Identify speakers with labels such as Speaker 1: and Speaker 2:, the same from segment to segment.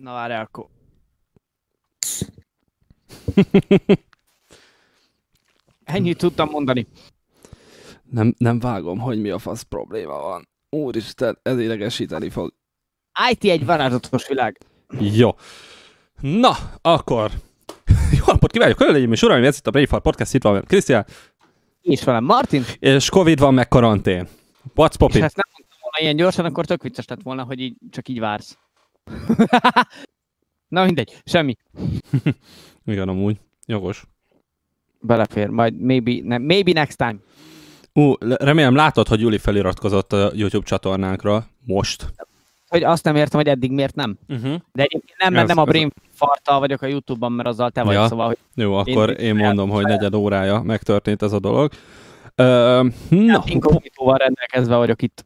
Speaker 1: Na várj, akkor... Ennyit tudtam mondani.
Speaker 2: Nem, nem vágom, hogy mi a fasz probléma van. Úristen, ez idegesíteni fog.
Speaker 1: IT egy varázslatos világ.
Speaker 2: Jó. Na, akkor. Jó napot kívánok, hölgyeim és uraim, ez itt a Braveheart Podcast, itt van Krisztián,
Speaker 1: És velem Martin.
Speaker 2: és Covid van, meg karantén. What's
Speaker 1: És
Speaker 2: poppin?
Speaker 1: ha ezt nem mondtam volna ilyen gyorsan, akkor tök vicces lett volna, hogy így, csak így vársz. Na mindegy, semmi.
Speaker 2: Igen, amúgy. Jogos.
Speaker 1: Belefér, majd maybe, ne, maybe next time.
Speaker 2: Ú, le- remélem látod, hogy Juli feliratkozott a YouTube csatornánkra. Most.
Speaker 1: Hogy azt nem értem, hogy eddig miért nem.
Speaker 2: Uh-huh.
Speaker 1: De egyébként nem, mert
Speaker 2: Ez-
Speaker 1: nem a
Speaker 2: ez-
Speaker 1: Brain farttal vagyok a Youtube-ban, mert azzal te vagy,
Speaker 2: Ja.
Speaker 1: szóval, hogy
Speaker 2: Jó, akkor én,
Speaker 1: Én-
Speaker 2: mondom, hogy negyed órája megtörtént ez a dolog. Ö, na,
Speaker 1: inkognitóval rendelkezve vagyok itt.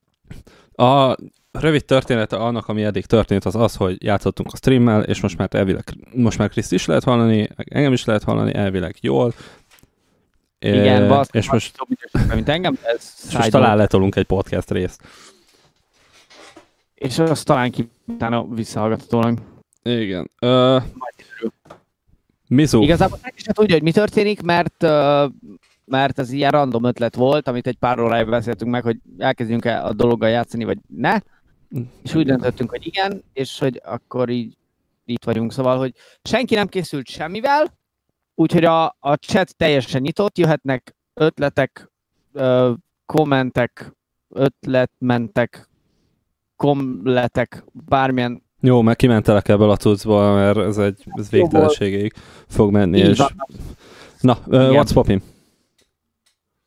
Speaker 2: a rövid története annak, ami eddig történt, az az, hogy játszottunk a streammel, és most már elvileg, most már Kriszt is lehet hallani, engem is lehet hallani, elvileg jól.
Speaker 1: Igen,
Speaker 2: Ö,
Speaker 1: basz,
Speaker 2: és most,
Speaker 1: jobb mint engem, ez
Speaker 2: és most talán letolunk egy podcast részt.
Speaker 1: És azt talán ki utána visszahallgathatólag.
Speaker 2: Igen. Ö. Mizu.
Speaker 1: Igazából senki sem tudja, hogy mi történik, mert, mert ez ilyen random ötlet volt, amit egy pár órája beszéltünk meg, hogy elkezdjünk-e a dologgal játszani, vagy ne. És úgy döntöttünk, hogy igen, és hogy akkor így itt vagyunk. Szóval, hogy senki nem készült semmivel, úgyhogy a, a chat teljesen nyitott, jöhetnek ötletek, ö, kommentek, ötletmentek, komletek, bármilyen
Speaker 2: Jó, meg kimentelek ebből a cuccból, mert ez egy ez végtelenségig fog menni.
Speaker 1: így
Speaker 2: És...
Speaker 1: van.
Speaker 2: Na,
Speaker 1: Igen.
Speaker 2: what's poppin?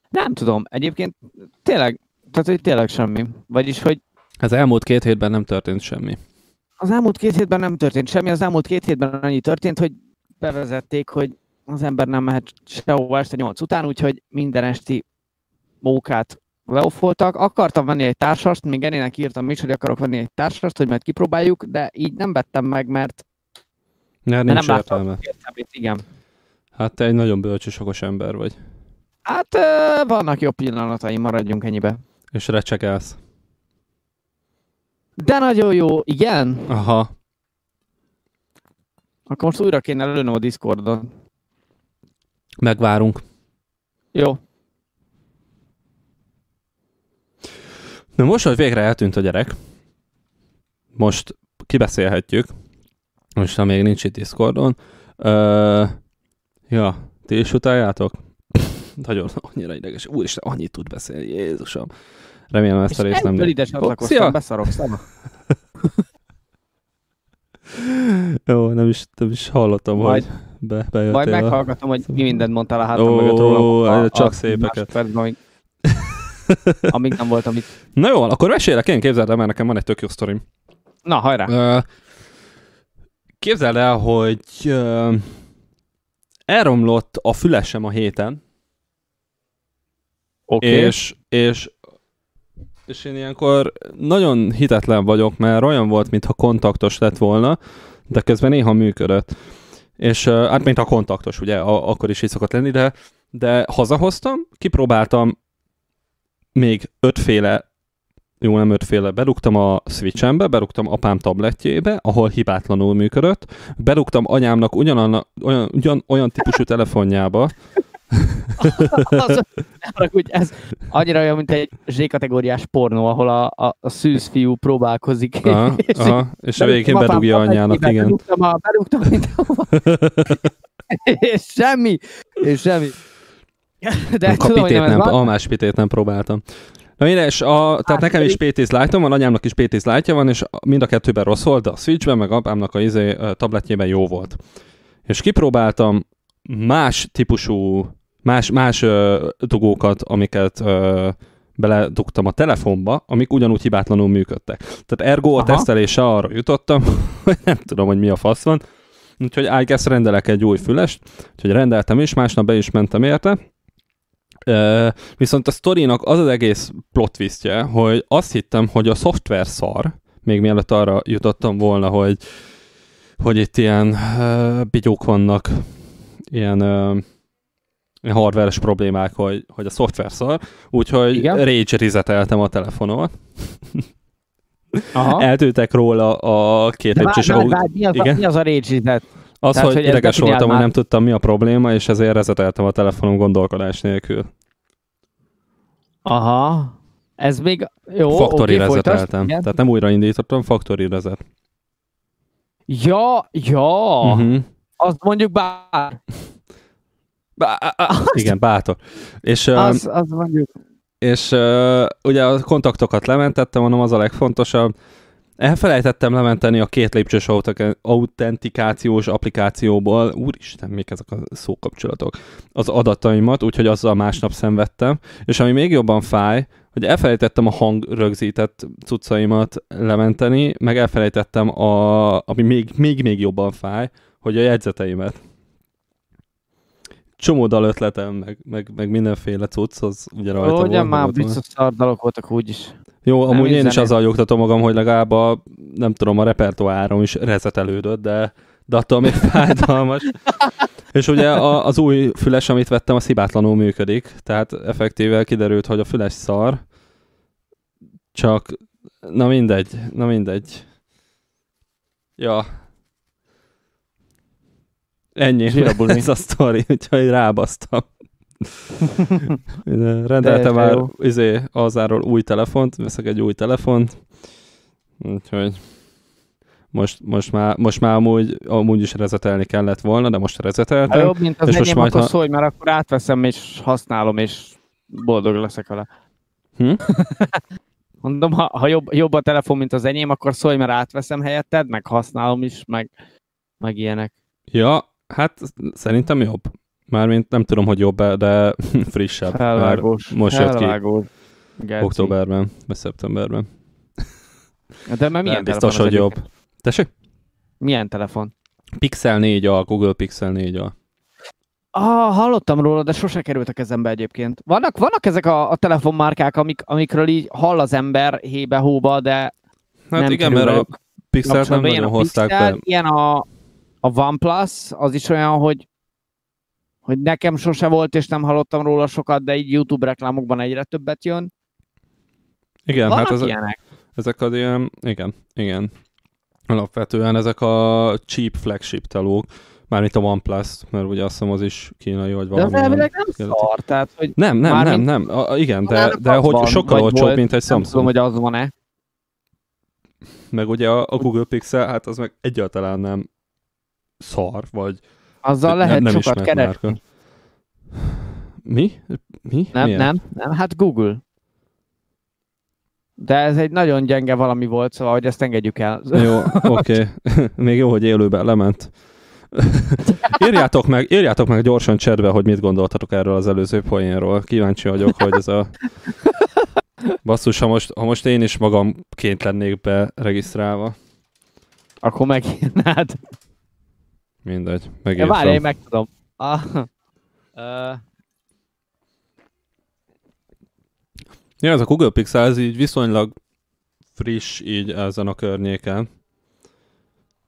Speaker 1: Nem tudom, egyébként tényleg, tehát hogy tényleg semmi. Vagyis, hogy
Speaker 2: Az elmúlt két hétben nem történt semmi.
Speaker 1: az elmúlt két hétben nem történt semmi, az elmúlt két hétben annyi történt, hogy bevezették, hogy az ember nem mehet sehova este nyolc után, úgyhogy minden esti mókát leoffoltak. Akartam venni egy társast, még Enének írtam is, hogy akarok venni egy társast, hogy majd kipróbáljuk, de így nem vettem meg, mert de
Speaker 2: nincs
Speaker 1: nem
Speaker 2: értelme.
Speaker 1: láttam igen.
Speaker 2: Hát te egy nagyon bölcs okos ember vagy.
Speaker 1: Hát vannak jobb pillanataim, maradjunk ennyibe.
Speaker 2: És recsekelsz.
Speaker 1: De nagyon jó, igen.
Speaker 2: Aha.
Speaker 1: Akkor most újra kéne lőnöm a Discordon.
Speaker 2: Megvárunk.
Speaker 1: Jó.
Speaker 2: Na most, hogy végre eltűnt a gyerek, most kibeszélhetjük, most ha még nincs itt Discordon. Ö, ja, ti is utáljátok? Nagyon annyira ideges. Úristen, annyit tud beszélni, Jézusom. Remélem ezt a részt nem...
Speaker 1: egyből ide csatlakoztam, beszarok.
Speaker 2: Jó, nem is, nem is hallottam,
Speaker 1: Majd-
Speaker 2: hogy be, bejöttél.
Speaker 1: Majd meghallgatom, hogy mi mindent mondtál a hátam
Speaker 2: Ó,
Speaker 1: mögött rólam. a-
Speaker 2: csak
Speaker 1: a
Speaker 2: szépeket.
Speaker 1: másodpercben, Amíg, amíg nem voltam itt.
Speaker 2: Na jó, akkor mesélek én, képzeld el, mert nekem van egy tök jó sztorim.
Speaker 1: Na, hajrá!
Speaker 2: Képzeld el, hogy elromlott a fülesem a héten,
Speaker 1: Oké.
Speaker 2: és, és, és én ilyenkor nagyon hitetlen vagyok, mert olyan volt, mintha kontaktos lett volna, de közben néha működött. És hát, mint a kontaktos, ugye, a, akkor is így szokott lenni, de, de hazahoztam, kipróbáltam még ötféle jó, nem ötféle, berúgtam a switchembe, berúgtam apám tabletjébe, ahol hibátlanul működött, berúgtam anyámnak ugyananna, olyan, ugyan, olyan típusú telefonjába,
Speaker 1: Az, haragudj, ez annyira olyan, mint egy Z-kategóriás pornó, ahol a, a, a szűz fiú próbálkozik.
Speaker 2: aha,
Speaker 1: és
Speaker 2: aha, és a végén bedugja
Speaker 1: tabletjébe,
Speaker 2: igen.
Speaker 1: Berúgtam, a, berúgtam mindenhova. és semmi, és semmi. De
Speaker 2: a
Speaker 1: tudom,
Speaker 2: pitét
Speaker 1: nem
Speaker 2: nem, almás pitét nem próbáltam. Na és a, tehát nekem is P10 Lite-om van, anyámnak is P10 Lite-ja van, és mind a kettőben rossz volt, de a Switchben, meg apámnak a izé, tabletjében jó volt. És kipróbáltam más típusú, más, más ö, dugókat, amiket ö, beledugtam a telefonba, amik ugyanúgy hibátlanul működtek. Tehát ergo a
Speaker 1: Aha.
Speaker 2: tesztelése arra jutottam, hogy nem tudom, hogy mi a fasz van. Úgyhogy I guess rendelek egy új fülest, úgyhogy rendeltem is, másnap be is mentem érte. Ö, viszont a sztorinak az az egész plot twistje, hogy azt hittem, hogy a szoftver szar, még mielőtt arra jutottam volna, hogy, hogy itt ilyen uh, bigyók vannak, ilyen uh, hardveres problémák, hogy, hogy a szoftver szar, úgyhogy
Speaker 1: Igen.
Speaker 2: rage a telefonomat. Aha. eltűntek róla a két lépcsős
Speaker 1: autó. Mi, az Igen? A, mi az a rage
Speaker 2: az, Tehát, hogy, hogy ideges voltam, hogy nem tudtam, mi a probléma, és ezért rezeteltem a telefonom gondolkodás nélkül.
Speaker 1: Aha. Ez még jó,
Speaker 2: Factory okay, rezeteltem. Tehát nem újraindítottam, factory rezet.
Speaker 1: Ja, ja. Uh-huh. Azt mondjuk bár.
Speaker 2: Bá- igen, bátor. És,
Speaker 1: az, az mondjuk.
Speaker 2: És ugye a kontaktokat lementettem, mondom, az a legfontosabb. Elfelejtettem lementeni a két lépcsős autentikációs applikációból, úristen, még ezek a szókapcsolatok, az adataimat, úgyhogy azzal másnap szenvedtem. És ami még jobban fáj, hogy elfelejtettem a hangrögzített cuccaimat lementeni, meg elfelejtettem, a, ami még, még, még jobban fáj, hogy a jegyzeteimet. Csomó dal ötletem, meg, meg, meg mindenféle cucc, az ugye rajta Ó,
Speaker 1: ugye már biztos szardalok voltak úgyis.
Speaker 2: Jó, nem amúgy én is azzal jogtatom magam, hogy legalább a, nem tudom, a repertoárom is rezetelődött, de, de attól még fájdalmas. És ugye a, az új füles, amit vettem, az hibátlanul működik, tehát effektíve kiderült, hogy a füles szar, csak na mindegy, na mindegy. Ja. Ennyi, ez a sztori, úgyhogy rábasztam. Rendeltem már izé, azáról új telefont, veszek egy új telefont, úgyhogy most, most, már, most már amúgy, amúgy is rezetelni kellett volna, de most rezeteltem.
Speaker 1: Ha jobb, mint az és enyém, most majd, ha... szólj, mert akkor átveszem és használom, és boldog leszek vele. Hm? Mondom, ha, ha jobb, jobb a telefon, mint az enyém, akkor szólj, mert átveszem helyetted, meg használom is, meg, meg ilyenek.
Speaker 2: Ja, hát szerintem jobb. Mármint nem tudom, hogy jobb de frissebb.
Speaker 1: Felvágós.
Speaker 2: Már most felvágós. jött ki. Geci. Októberben, vagy szeptemberben.
Speaker 1: De mert milyen
Speaker 2: de biztos, hogy jobb. Tessék?
Speaker 1: Milyen telefon?
Speaker 2: Pixel 4 a Google Pixel 4 a
Speaker 1: Ah, hallottam róla, de sose került a kezembe egyébként. Vannak, vannak ezek a, a telefonmárkák, amik, amikről így hall az ember hébe-hóba, de
Speaker 2: Hát nem igen, mert a Pixel nem nagyon hozták Pixel, be.
Speaker 1: Ilyen a, a OnePlus, az is olyan, hogy hogy nekem sose volt, és nem hallottam róla sokat, de így YouTube reklámokban egyre többet jön.
Speaker 2: Igen, Vannak hát ezek, ezek az ilyen, igen, igen. Alapvetően ezek a cheap flagship telók, mármint a OnePlus, mert ugye azt hiszem az is kínai, vagy valami.
Speaker 1: De az elvileg nem keleti. szar, tehát hogy...
Speaker 2: Nem, nem, nem, nem, a, igen, de, de hogy van, sokkal olcsóbb, mint egy Samsung.
Speaker 1: Nem tudom, hogy az van-e.
Speaker 2: Meg ugye a, a Google Pixel, hát az meg egyáltalán nem szar, vagy
Speaker 1: azzal lehet nem, nem sokat keresni. Márka.
Speaker 2: Mi? Mi?
Speaker 1: Nem, Milyen? nem, nem, hát Google. De ez egy nagyon gyenge valami volt, szóval hogy ezt engedjük el.
Speaker 2: Jó, oké. Okay. Még jó, hogy élőben lement. írjátok, meg, írjátok meg gyorsan cserbe, hogy mit gondoltatok erről az előző poénról. Kíváncsi vagyok, hogy ez a... Basszus, ha most, ha most én is magamként lennék beregisztrálva.
Speaker 1: Akkor megírnád.
Speaker 2: Mindegy, megírtam.
Speaker 1: Ja, várj, én megtudom. Ah, uh...
Speaker 2: Ja, ez a Google Pixel, ez így viszonylag friss így ezen a környéken.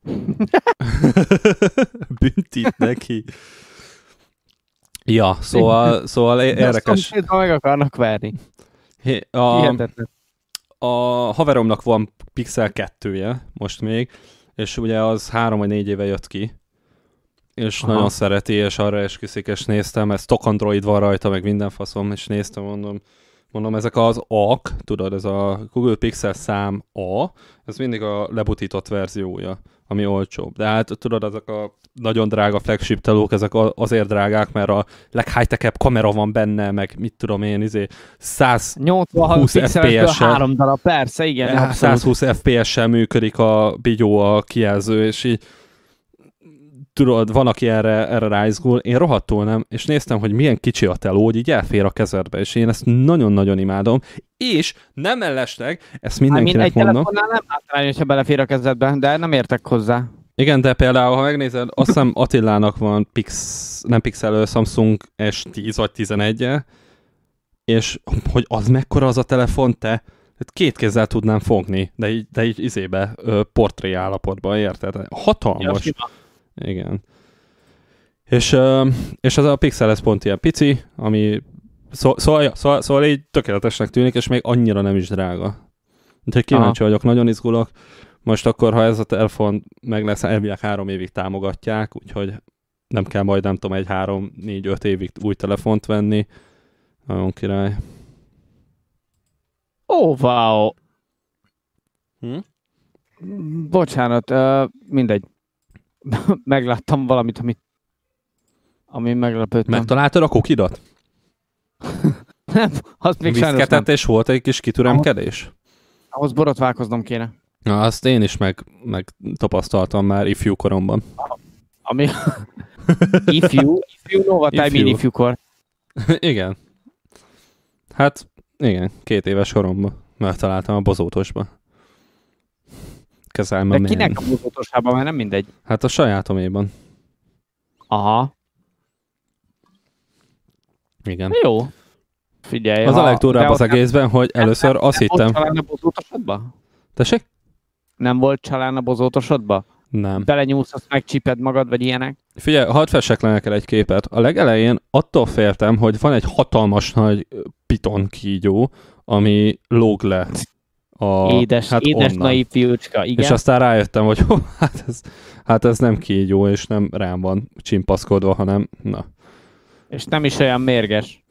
Speaker 2: Büntít neki. Ja, szóval, szóval érdekes.
Speaker 1: De meg akarnak verni.
Speaker 2: Hé, a, a haveromnak van Pixel 2-je most még, és ugye az három vagy négy éve jött ki, és Aha. nagyon szereti, és arra esküszik, és néztem, ez stock Android van rajta, meg minden faszom, és néztem, mondom, mondom, ezek az A-k, tudod, ez a Google Pixel szám A, ez mindig a lebutított verziója, ami olcsóbb. De hát tudod, ezek a nagyon drága flagship telók, ezek azért drágák, mert a leghigh kamera van benne, meg mit tudom én, izé 120 FPS-sel.
Speaker 1: három darab, persze, igen.
Speaker 2: 120 FPS-sel működik a bigyó a kijelző, és így tudod, van, aki erre, erre ráizgul, én rohadtul nem, és néztem, hogy milyen kicsi a teló, hogy így elfér a kezedbe, és én ezt nagyon-nagyon imádom, és nem mellesleg, ezt mindenkinek hát, mondom. Egy
Speaker 1: nem látni, hogyha belefér a kezedbe, de nem értek hozzá.
Speaker 2: Igen, de például, ha megnézed, azt hiszem Attilának van Pix, nem Pixel, Samsung S10 vagy 11 -e, és hogy az mekkora az a telefon, te hát két kézzel tudnám fogni, de így, de így izébe, portré állapotban, érted? Hatalmas. Ja, igen. És, és ez a Pixel ez pont ilyen pici, ami szó, szóval, szóval, szóval így tökéletesnek tűnik, és még annyira nem is drága. Úgyhogy kíváncsi vagyok, nagyon izgulok. Most akkor, ha ez a telefon meg lesz, elvileg három évig támogatják, úgyhogy nem kell majd nem tudom, egy három, négy, öt évig új telefont venni. Nagyon király.
Speaker 1: Ó, oh, wow.
Speaker 2: Hm?
Speaker 1: Bocsánat, uh, mindegy. Megláttam valamit, amit ami meglepődtem.
Speaker 2: Megtaláltad a kukidat?
Speaker 1: nem, azt még sajnos nem.
Speaker 2: és volt egy kis kitüremkedés?
Speaker 1: Ahhoz borotválkoznom kéne.
Speaker 2: Na, azt én is meg, meg tapasztaltam már ifjú koromban.
Speaker 1: Ami... ifjú? Ifjú? No, what ifjú. I mean ifjúkor?
Speaker 2: igen. Hát, igen, két éves koromban megtaláltam a bozótosba. Kezelme
Speaker 1: De kinek a bozótosában, mert nem mindegy.
Speaker 2: Hát a sajátoméban.
Speaker 1: Aha.
Speaker 2: Igen.
Speaker 1: Jó. Figyelj,
Speaker 2: Az ha, a legdurvább az egészben, hogy először nem, azt
Speaker 1: nem
Speaker 2: hittem...
Speaker 1: Volt a bozótosodba?
Speaker 2: Tessék?
Speaker 1: Nem volt csalán a bozótosodba?
Speaker 2: Nem.
Speaker 1: Belenyúlsz, azt megcsiped magad, vagy ilyenek?
Speaker 2: Figyelj, hadd fessek le neked egy képet. A legelején attól féltem, hogy van egy hatalmas nagy piton kígyó, ami lóg le
Speaker 1: a, édes, hát édes onnan. naiv fiúcska, igen.
Speaker 2: És aztán rájöttem, hogy oh, hát, ez, hát ez nem kígyó, és nem rám van csimpaszkodva, hanem na.
Speaker 1: És nem is olyan mérges.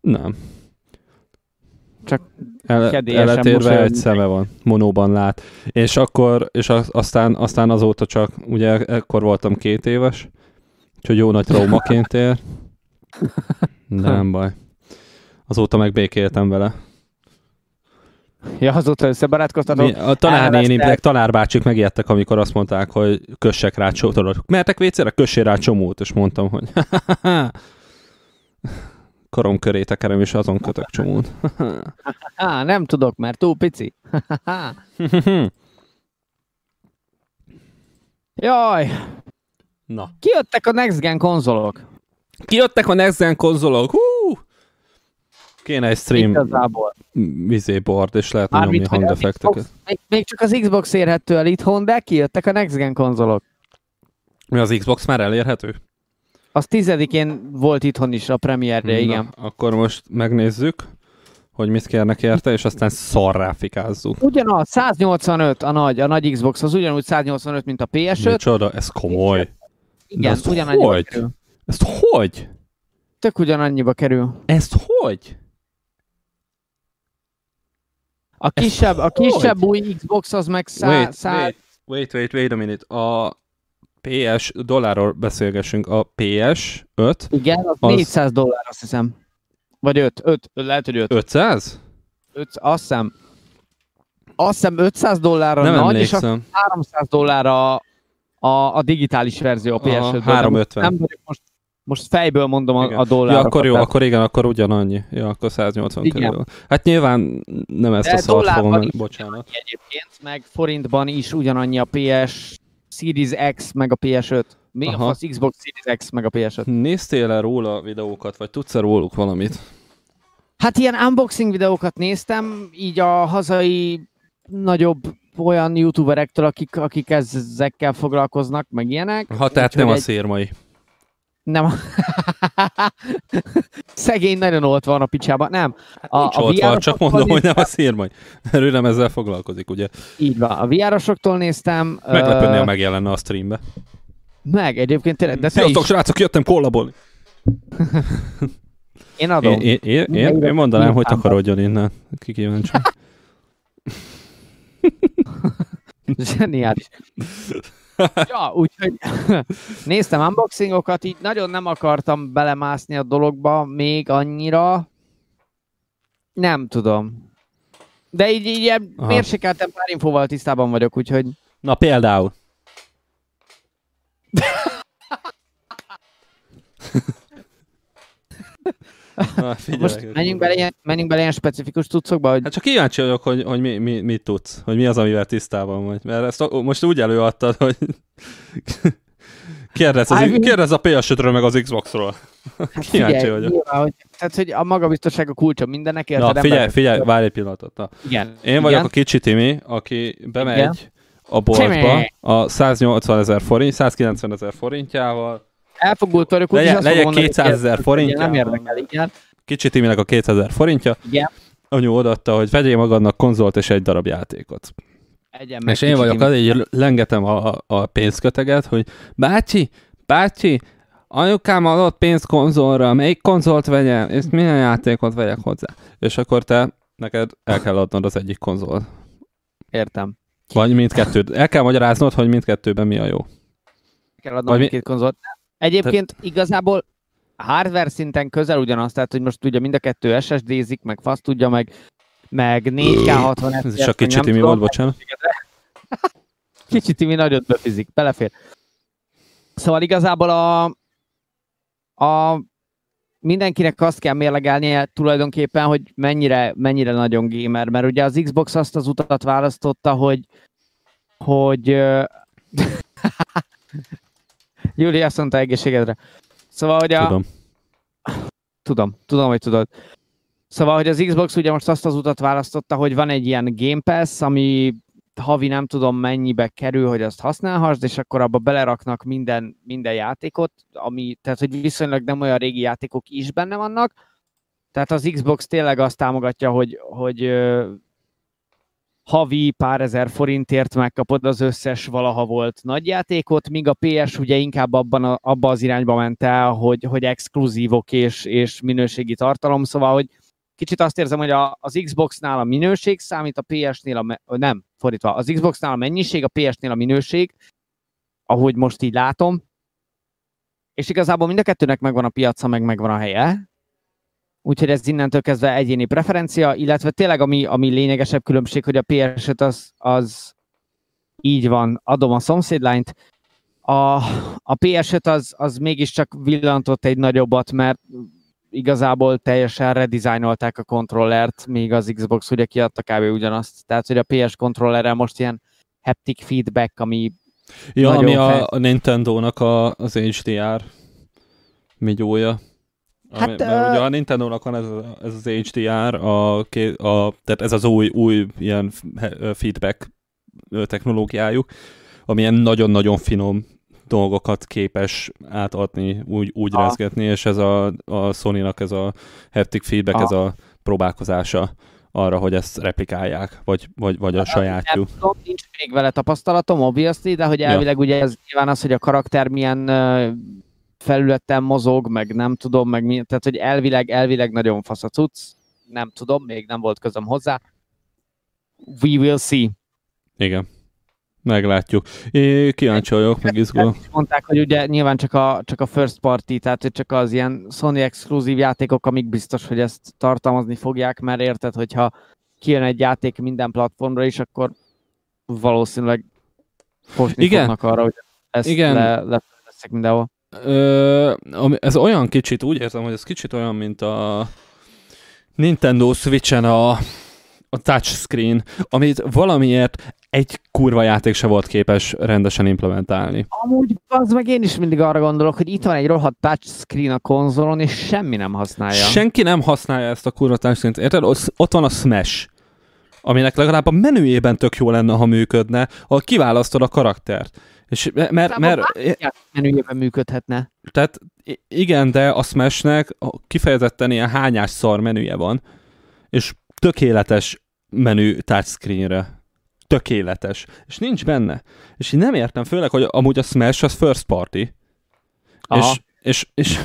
Speaker 2: Nem.
Speaker 1: Csak
Speaker 2: El, Eletérve egy szeme van, monóban lát. És akkor, és aztán, aztán azóta csak, ugye ekkor voltam két éves, úgyhogy jó nagy traumaként ér. Nem baj. Azóta meg békéltem vele.
Speaker 1: Ja, azóta összebarátkoztatok.
Speaker 2: A tanárnéni, meg tanárbácsik megijedtek, amikor azt mondták, hogy kössek rá csomót. Mertek vécére? Kössé rá csomót, és mondtam, hogy karom köré tekerem, és azon kötök csomót.
Speaker 1: Há, nem tudok, mert túl pici. Jaj!
Speaker 2: Na.
Speaker 1: Kijöttek a Next Gen konzolok.
Speaker 2: Kijöttek a Next Gen konzolok. Hú! Kéne egy stream Igazából. board, és lehet nyomni hangeffekteket.
Speaker 1: Még, még csak az Xbox érhető el itthon, de kijöttek a Next Gen konzolok.
Speaker 2: Mi az Xbox már elérhető?
Speaker 1: Az tizedikén volt itthon is a premierre, igen.
Speaker 2: Akkor most megnézzük, hogy mit kérnek érte, és aztán szarrá fikázzuk.
Speaker 1: Ugyanaz, 185 a nagy, a nagy Xbox, az ugyanúgy 185, mint a PS5.
Speaker 2: Micsoda, ez komoly.
Speaker 1: Igen, ezt ugyanannyiba kerül.
Speaker 2: Ezt hogy?
Speaker 1: Tök ugyanannyiba kerül.
Speaker 2: Ezt hogy?
Speaker 1: A kisebb, a kisebb új Xbox az meg szá,
Speaker 2: wait, szá... wait, wait, wait, wait a minute. A PS, dollárról beszélgessünk, a PS5.
Speaker 1: Igen, az, az 400 dollár, azt hiszem. Vagy 5, 5, lehet, hogy 5.
Speaker 2: 500?
Speaker 1: 5, azt hiszem. Azt hiszem 500 dollárra Nem nagy, emlékszem. és 300 dollárra a, a digitális verzió a PS5-ből.
Speaker 2: 350.
Speaker 1: Nem vagyok most most fejből mondom a, a dollárokat.
Speaker 2: Ja, akkor jó, akkor igen, akkor ugyanannyi. Ja, akkor 180 igen. körül. Hát nyilván nem ezt De a szart fogom meg, bocsánat.
Speaker 1: Egyébként, meg forintban is ugyanannyi a PS Series X, meg a PS5. Mi Aha. a fasz Xbox Series X, meg a PS5?
Speaker 2: Néztél el róla videókat, vagy tudsz-e róluk valamit?
Speaker 1: Hát ilyen unboxing videókat néztem, így a hazai nagyobb olyan youtuberektől, akik, akik ezekkel foglalkoznak, meg ilyenek.
Speaker 2: Ha tehát nem egy... a szérmai.
Speaker 1: Nem. Szegény nagyon ott van a picsába. Nem.
Speaker 2: Hát a, a ott van, csak mondom, hogy nem a szírmai. Ő nem ezzel foglalkozik, ugye?
Speaker 1: Így van. A VR-osoktól néztem.
Speaker 2: Meglepődni, uh... ha megjelenne a streambe.
Speaker 1: Meg, egyébként tényleg. De
Speaker 2: Sziasztok, is... srácok, jöttem kollabolni.
Speaker 1: én adom.
Speaker 2: Én, én, én, én, én mondanám, hogy takarodjon innen. Ki kíváncsi.
Speaker 1: Zseniális. ja, úgyhogy néztem unboxingokat, így nagyon nem akartam belemászni a dologba még annyira. Nem tudom. De így, így ilyen mérsékeltem pár infóval tisztában vagyok, úgyhogy...
Speaker 2: Na például.
Speaker 1: Na, Most menjünk bele, ilyen, menjünk bele ilyen specifikus cuccokba, hogy...
Speaker 2: Hát csak kíváncsi vagyok, hogy, hogy mi, mi, mit tudsz, hogy mi az, amivel tisztában vagy. Mert ezt most úgy előadtad, hogy kérdez, az, kérdez a PS5-ről meg az Xbox-ról. Hát kíváncsi figyelj, vagyok.
Speaker 1: Nyilván, hogy, tehát, hogy a magabiztosság a kulcsa mindennek,
Speaker 2: érted? Na, figyelj, figyelj, várj egy pillanatot. Na.
Speaker 1: Igen.
Speaker 2: Én vagyok Igen. a kicsi Timi, aki bemegy Igen. a boltba a 180 ezer forint, 190 ezer forintjával,
Speaker 1: elfogult vagyok,
Speaker 2: úgyis legyen, legyen 200 ezer forintja.
Speaker 1: Nem érdekel, igen.
Speaker 2: Kicsit Timinek a 200 ezer forintja.
Speaker 1: Igen.
Speaker 2: anyu odaadta, hogy vegyél magadnak konzolt és egy darab játékot.
Speaker 1: Egyen meg
Speaker 2: És én vagyok az, így lengetem a, a pénzköteget, hogy bácsi, bácsi, anyukám adott pénzt konzolra, melyik konzolt vegyem, és milyen játékot vegyek hozzá. És akkor te, neked el kell adnod az egyik konzol.
Speaker 1: Értem.
Speaker 2: Vagy mindkettőt. El kell magyaráznod, hogy mindkettőben mi a jó.
Speaker 1: Kell adnom
Speaker 2: Vagy mi-
Speaker 1: két konzolt. Egyébként igazából hardware szinten közel ugyanaz, tehát hogy most ugye mind a kettő SSD-zik, meg fasz tudja, meg, meg 4K 60
Speaker 2: Ez is a kicsit mi volt, bocsánat.
Speaker 1: Kicsit Timi nagyot befizik, belefér. Szóval igazából a, a mindenkinek azt kell mérlegelnie tulajdonképpen, hogy mennyire, mennyire nagyon gamer, mert ugye az Xbox azt az utat választotta, hogy hogy Júli azt mondta egészségedre. Szóval, hogy a,
Speaker 2: Tudom.
Speaker 1: Tudom, tudom, hogy tudod. Szóval, hogy az Xbox ugye most azt az utat választotta, hogy van egy ilyen Game Pass, ami havi nem tudom mennyibe kerül, hogy azt használhassd, és akkor abba beleraknak minden, minden játékot, ami, tehát hogy viszonylag nem olyan régi játékok is benne vannak. Tehát az Xbox tényleg azt támogatja, hogy, hogy havi pár ezer forintért megkapod az összes valaha volt nagyjátékot, míg a PS ugye inkább abban a, abba az irányba ment el, hogy, hogy exkluzívok és, és minőségi tartalom, szóval, hogy kicsit azt érzem, hogy a, az Xbox-nál a minőség számít, a PS-nél a, me- nem, fordítva, az Xbox-nál a mennyiség, a PS-nél a minőség, ahogy most így látom, és igazából mind a kettőnek megvan a piaca, meg megvan a helye, úgyhogy ez innentől kezdve egyéni preferencia, illetve tényleg ami, ami lényegesebb különbség, hogy a ps az, az így van, adom a szomszédlányt, a, a ps az, az mégiscsak villantott egy nagyobbat, mert igazából teljesen redesignolták a kontrollert, míg az Xbox ugye kiadta kb. ugyanazt. Tehát, hogy a PS kontrollerrel most ilyen haptic feedback, ami
Speaker 2: Ja, ami
Speaker 1: fel-
Speaker 2: a, a Nintendo-nak a, az HDR migyója.
Speaker 1: Hát,
Speaker 2: Hát, mert
Speaker 1: ö-
Speaker 2: ugye a Nintendo-nak van ez, ez az HDR, a, a, tehát ez az új, új ilyen feedback technológiájuk, ami ilyen nagyon-nagyon finom dolgokat képes átadni, úgy, úgy
Speaker 1: Ah.
Speaker 2: rezgetni, és ez a, a Sony-nak ez a haptic feedback,
Speaker 1: Ah.
Speaker 2: ez a próbálkozása arra, hogy ezt replikálják, vagy, vagy, vagy a sajátjuk.
Speaker 1: Nem tudom, nincs még vele tapasztalatom, obviously, de hogy elvileg ugye ez nyilván az, hogy a karakter milyen felületen mozog, meg nem tudom, meg mi, tehát hogy elvileg, elvileg nagyon fasz a cucc, nem tudom, még nem volt közöm hozzá. We will see.
Speaker 2: Igen. Meglátjuk. É, kíváncsi vagyok, meg izgulok.
Speaker 1: Mondták, hogy ugye nyilván csak a, csak a first party, tehát hogy csak az ilyen Sony exkluzív játékok, amik biztos, hogy ezt tartalmazni fogják, mert érted, hogyha kijön egy játék minden platformra is, akkor valószínűleg fosni
Speaker 2: Igen.
Speaker 1: fognak arra, hogy ezt
Speaker 2: Igen.
Speaker 1: le, lefejlesztek mindenhol.
Speaker 2: Ö, ez olyan kicsit, úgy érzem, hogy ez kicsit olyan, mint a Nintendo Switch-en a, a touchscreen, amit valamiért egy kurva játék se volt képes rendesen implementálni.
Speaker 1: Amúgy az meg én is mindig arra gondolok, hogy itt van egy rohadt touchscreen a konzolon, és semmi nem használja.
Speaker 2: Senki nem használja ezt a kurva touchscreen-t, érted? Ott, van a Smash, aminek legalább a menüjében tök jó lenne, ha működne, ahol kiválasztod a karaktert. És mert, mert, mert
Speaker 1: Játék menüjében működhetne.
Speaker 2: Tehát igen, de a Smashnek kifejezetten ilyen hányás szar menüje van, és tökéletes menü touchscreenre. Tökéletes. És nincs benne. És én nem értem, főleg, hogy amúgy a Smash az first party.
Speaker 1: Aha.
Speaker 2: És, és, és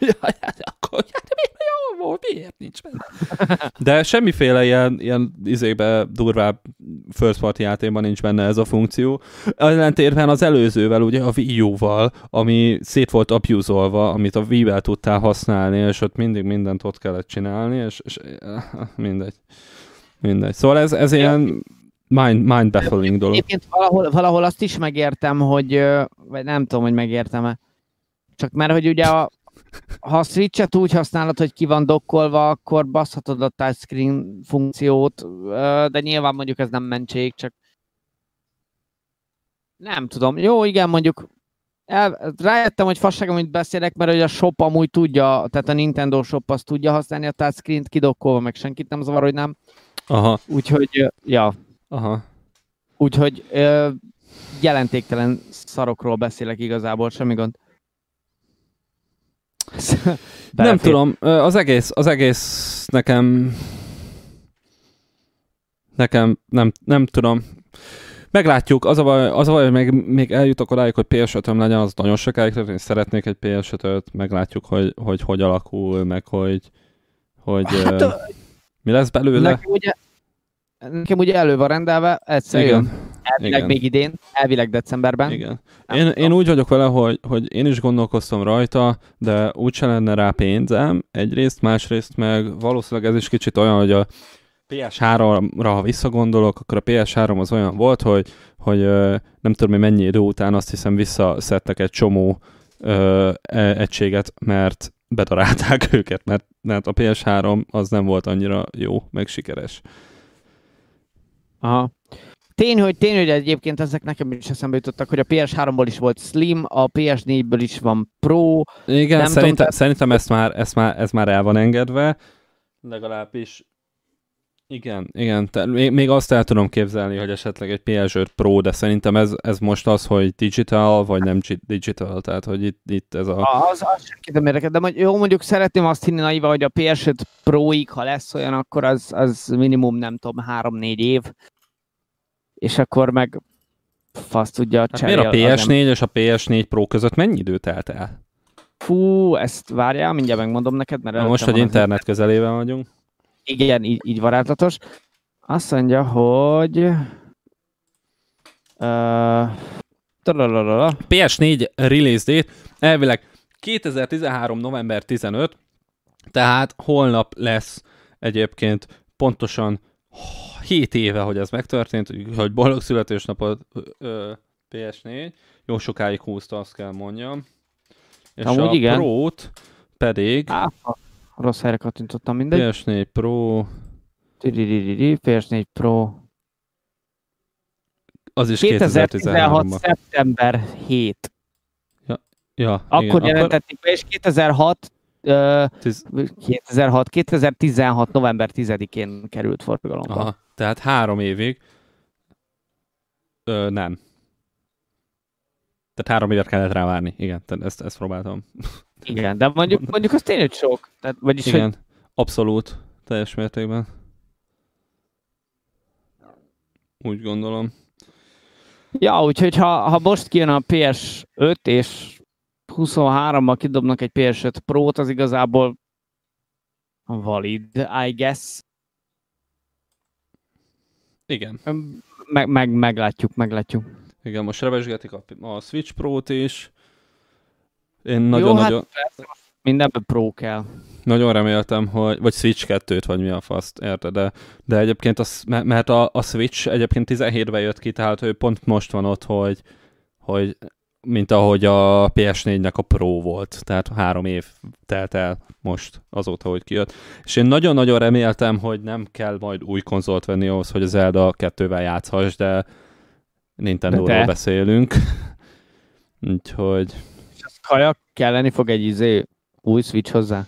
Speaker 2: Ugye, hát akkor hát mi, jó volt, miért nincs benne? De semmiféle ilyen, ilyen izébe durvább first party játékban nincs benne ez a funkció. Ellentétben az előzővel, ugye a Wii U-val, ami szét volt abuzolva, amit a Wii-vel tudtál használni, és ott mindig mindent ott kellett csinálni, és, és eh, mindegy. Mindegy. Szóval ez, ez ilyen mind, mind baffling dolog.
Speaker 1: Egyébként valahol, valahol azt is megértem, hogy, vagy nem tudom, hogy megértem-e. Csak mert, hogy ugye a, ha a Switch-et úgy használod, hogy ki van dokkolva, akkor baszhatod a touchscreen funkciót, de nyilván mondjuk ez nem mentség, csak nem tudom. Jó, igen, mondjuk el, rájöttem, hogy fasság, amit beszélek, mert hogy a shop amúgy tudja, tehát a Nintendo shop azt tudja használni a touchscreen-t kidokkolva, meg senkit nem zavar, hogy nem.
Speaker 2: Aha,
Speaker 1: Úgyhogy, ja,
Speaker 2: aha.
Speaker 1: Úgyhogy ö, jelentéktelen szarokról beszélek igazából, semmi gond.
Speaker 2: Nem tudom, az egész, az egész nekem nekem nem, nem tudom. Meglátjuk, az a baj, az a baj hogy még, még eljutok odáig, hogy ps legyen, az nagyon sokáig, én szeretnék egy ps meglátjuk, hogy, hogy hogy alakul, meg hogy, hogy hát, uh, mi lesz belőle.
Speaker 1: Nekem ugye, nekem ugye elő van rendelve, egyszer Igen. jön. Elvileg Igen. még idén, elvileg decemberben.
Speaker 2: Igen. én, én úgy vagyok vele, hogy, hogy én is gondolkoztam rajta, de úgyse lenne rá pénzem egyrészt, másrészt meg valószínűleg ez is kicsit olyan, hogy a PS3-ra, ha visszagondolok, akkor a PS3 az olyan volt, hogy, hogy nem tudom, hogy mennyi idő után azt hiszem visszaszedtek egy csomó ö, e, egységet, mert bedarálták őket, mert, mert a PS3 az nem volt annyira jó, meg sikeres.
Speaker 1: Aha. Tény, hogy, tény, hogy egyébként ezek nekem is eszembe jutottak, hogy a PS3-ból is volt Slim, a PS4-ből is van Pro.
Speaker 2: Igen, nem szerintem, tudom, szerintem ezt már, ezt már, ez már el van engedve, legalábbis igen, igen. Te, még, még azt el tudom képzelni, hogy esetleg egy PS5 Pro, de szerintem ez, ez most az, hogy digital, vagy nem digital, tehát hogy itt, itt ez a...
Speaker 1: Az, az senkit nem érdekel, de mondjuk, jó, mondjuk szeretném azt hinni naiva, hogy a PS5 Pro-ig, ha lesz olyan, akkor az, az minimum, nem tudom, 3-4 év, és akkor meg fasz tudja
Speaker 2: hát cserél. Miért a PS4 nem... és a PS4 Pro között mennyi idő telt el?
Speaker 1: Fú, ezt várjál, mindjárt megmondom neked, mert...
Speaker 2: Na most, hogy internet az... közelében vagyunk.
Speaker 1: Igen, így, így varázslatos. Azt mondja, hogy... Uh,
Speaker 2: PS4 release date, elvileg 2013. november 15, tehát holnap lesz egyébként pontosan 7 éve, hogy ez megtörtént, hogy boldog születésnapot PS4. Jó sokáig húzta, azt kell mondjam. És Amúgy a igen. Pro-t pedig... Á,
Speaker 1: rossz helyre kattintottam mindegy.
Speaker 2: PS4 Pro...
Speaker 1: PS4 Pro...
Speaker 2: Az is 2016
Speaker 1: szeptember 7.
Speaker 2: Ja, ja
Speaker 1: Akkor igen, jelentették be, és 2006 Uh, 2006, 2016. november 10-én került forgalomba. Aha,
Speaker 2: tehát három évig ö, nem. Tehát három évet kellett rá várni. Igen, ezt, ezt próbáltam.
Speaker 1: Igen, de mondjuk, mondjuk az tényleg sok. Tehát, vagyis,
Speaker 2: Igen, hogy... abszolút, teljes mértékben. Úgy gondolom.
Speaker 1: Ja, úgyhogy ha, ha most kijön a PS5 és 23-mal kidobnak egy PS5 Pro-t, az igazából valid, I guess.
Speaker 2: Igen.
Speaker 1: Meg, meg, meglátjuk, meglátjuk.
Speaker 2: Igen, most revesgetik a, a Switch Pro-t is. Én nagyon-nagyon...
Speaker 1: Hát mindenben Pro kell.
Speaker 2: Nagyon reméltem, hogy, vagy Switch 2-t, vagy mi a faszt, érted, de, de egyébként, az, mert a, a Switch egyébként 17-ben jött ki, tehát ő pont most van ott, hogy, hogy mint ahogy a PS4-nek a Pro volt, tehát három év telt el most azóta, hogy kijött. És én nagyon-nagyon reméltem, hogy nem kell majd új konzolt venni ahhoz, hogy az Zelda 2-vel játszhass, de Nintendo-ról beszélünk. Úgyhogy...
Speaker 1: Kaja kelleni fog egy izé új Switch hozzá?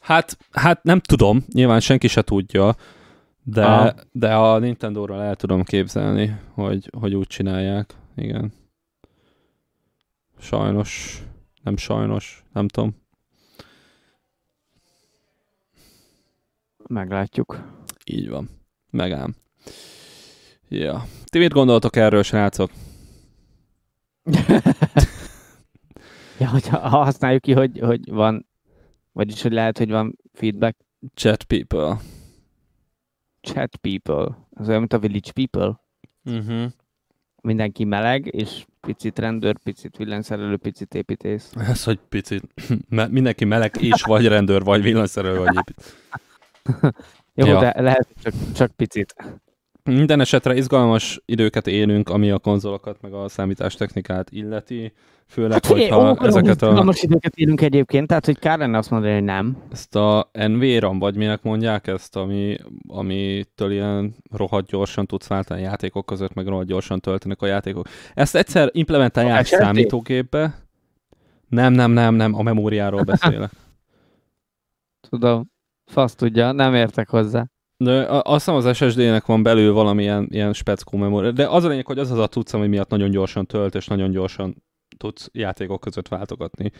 Speaker 2: Hát, hát nem tudom, nyilván senki se tudja, de, de a Nintendo-ról el tudom képzelni, hogy, hogy úgy csinálják. Igen. Sajnos, nem sajnos, nem tudom.
Speaker 1: Meglátjuk.
Speaker 2: Így van. Megám. Ja. Ti mit gondoltok erről, srácok?
Speaker 1: ja, ha használjuk ki, hogy, hogy van, vagyis hogy lehet, hogy van feedback.
Speaker 2: Chat people.
Speaker 1: Chat people. Az olyan, mint a village people.
Speaker 2: Uh-huh.
Speaker 1: Mindenki meleg, és picit rendőr, picit villanyszerelő, picit építész.
Speaker 2: Ez, hogy picit. Mindenki meleg és vagy rendőr, vagy villanyszerelő, vagy építész.
Speaker 1: Jó, ja. de lehet csak, csak picit.
Speaker 2: Minden esetre izgalmas időket élünk, ami a konzolokat, meg a számítástechnikát illeti. Főleg, hát, hogyha ó, ezeket a...
Speaker 1: Izgalmas időket élünk egyébként, tehát hogy kár lenne azt mondani, hogy nem.
Speaker 2: Ezt a NVRAM, vagy minek mondják ezt, ami, amitől ilyen rohadt gyorsan tudsz váltani játékok között, meg rohadt gyorsan töltenek a játékok. Ezt egyszer implementálják a számítógépbe. Nem, nem, nem, nem, a memóriáról beszélek.
Speaker 1: Tudom, fasz tudja, nem értek hozzá.
Speaker 2: De azt hiszem az SSD-nek van belül valamilyen ilyen speckó memória. De az a lényeg, hogy az az a tudsz, ami miatt nagyon gyorsan tölt, és nagyon gyorsan tudsz játékok között váltogatni.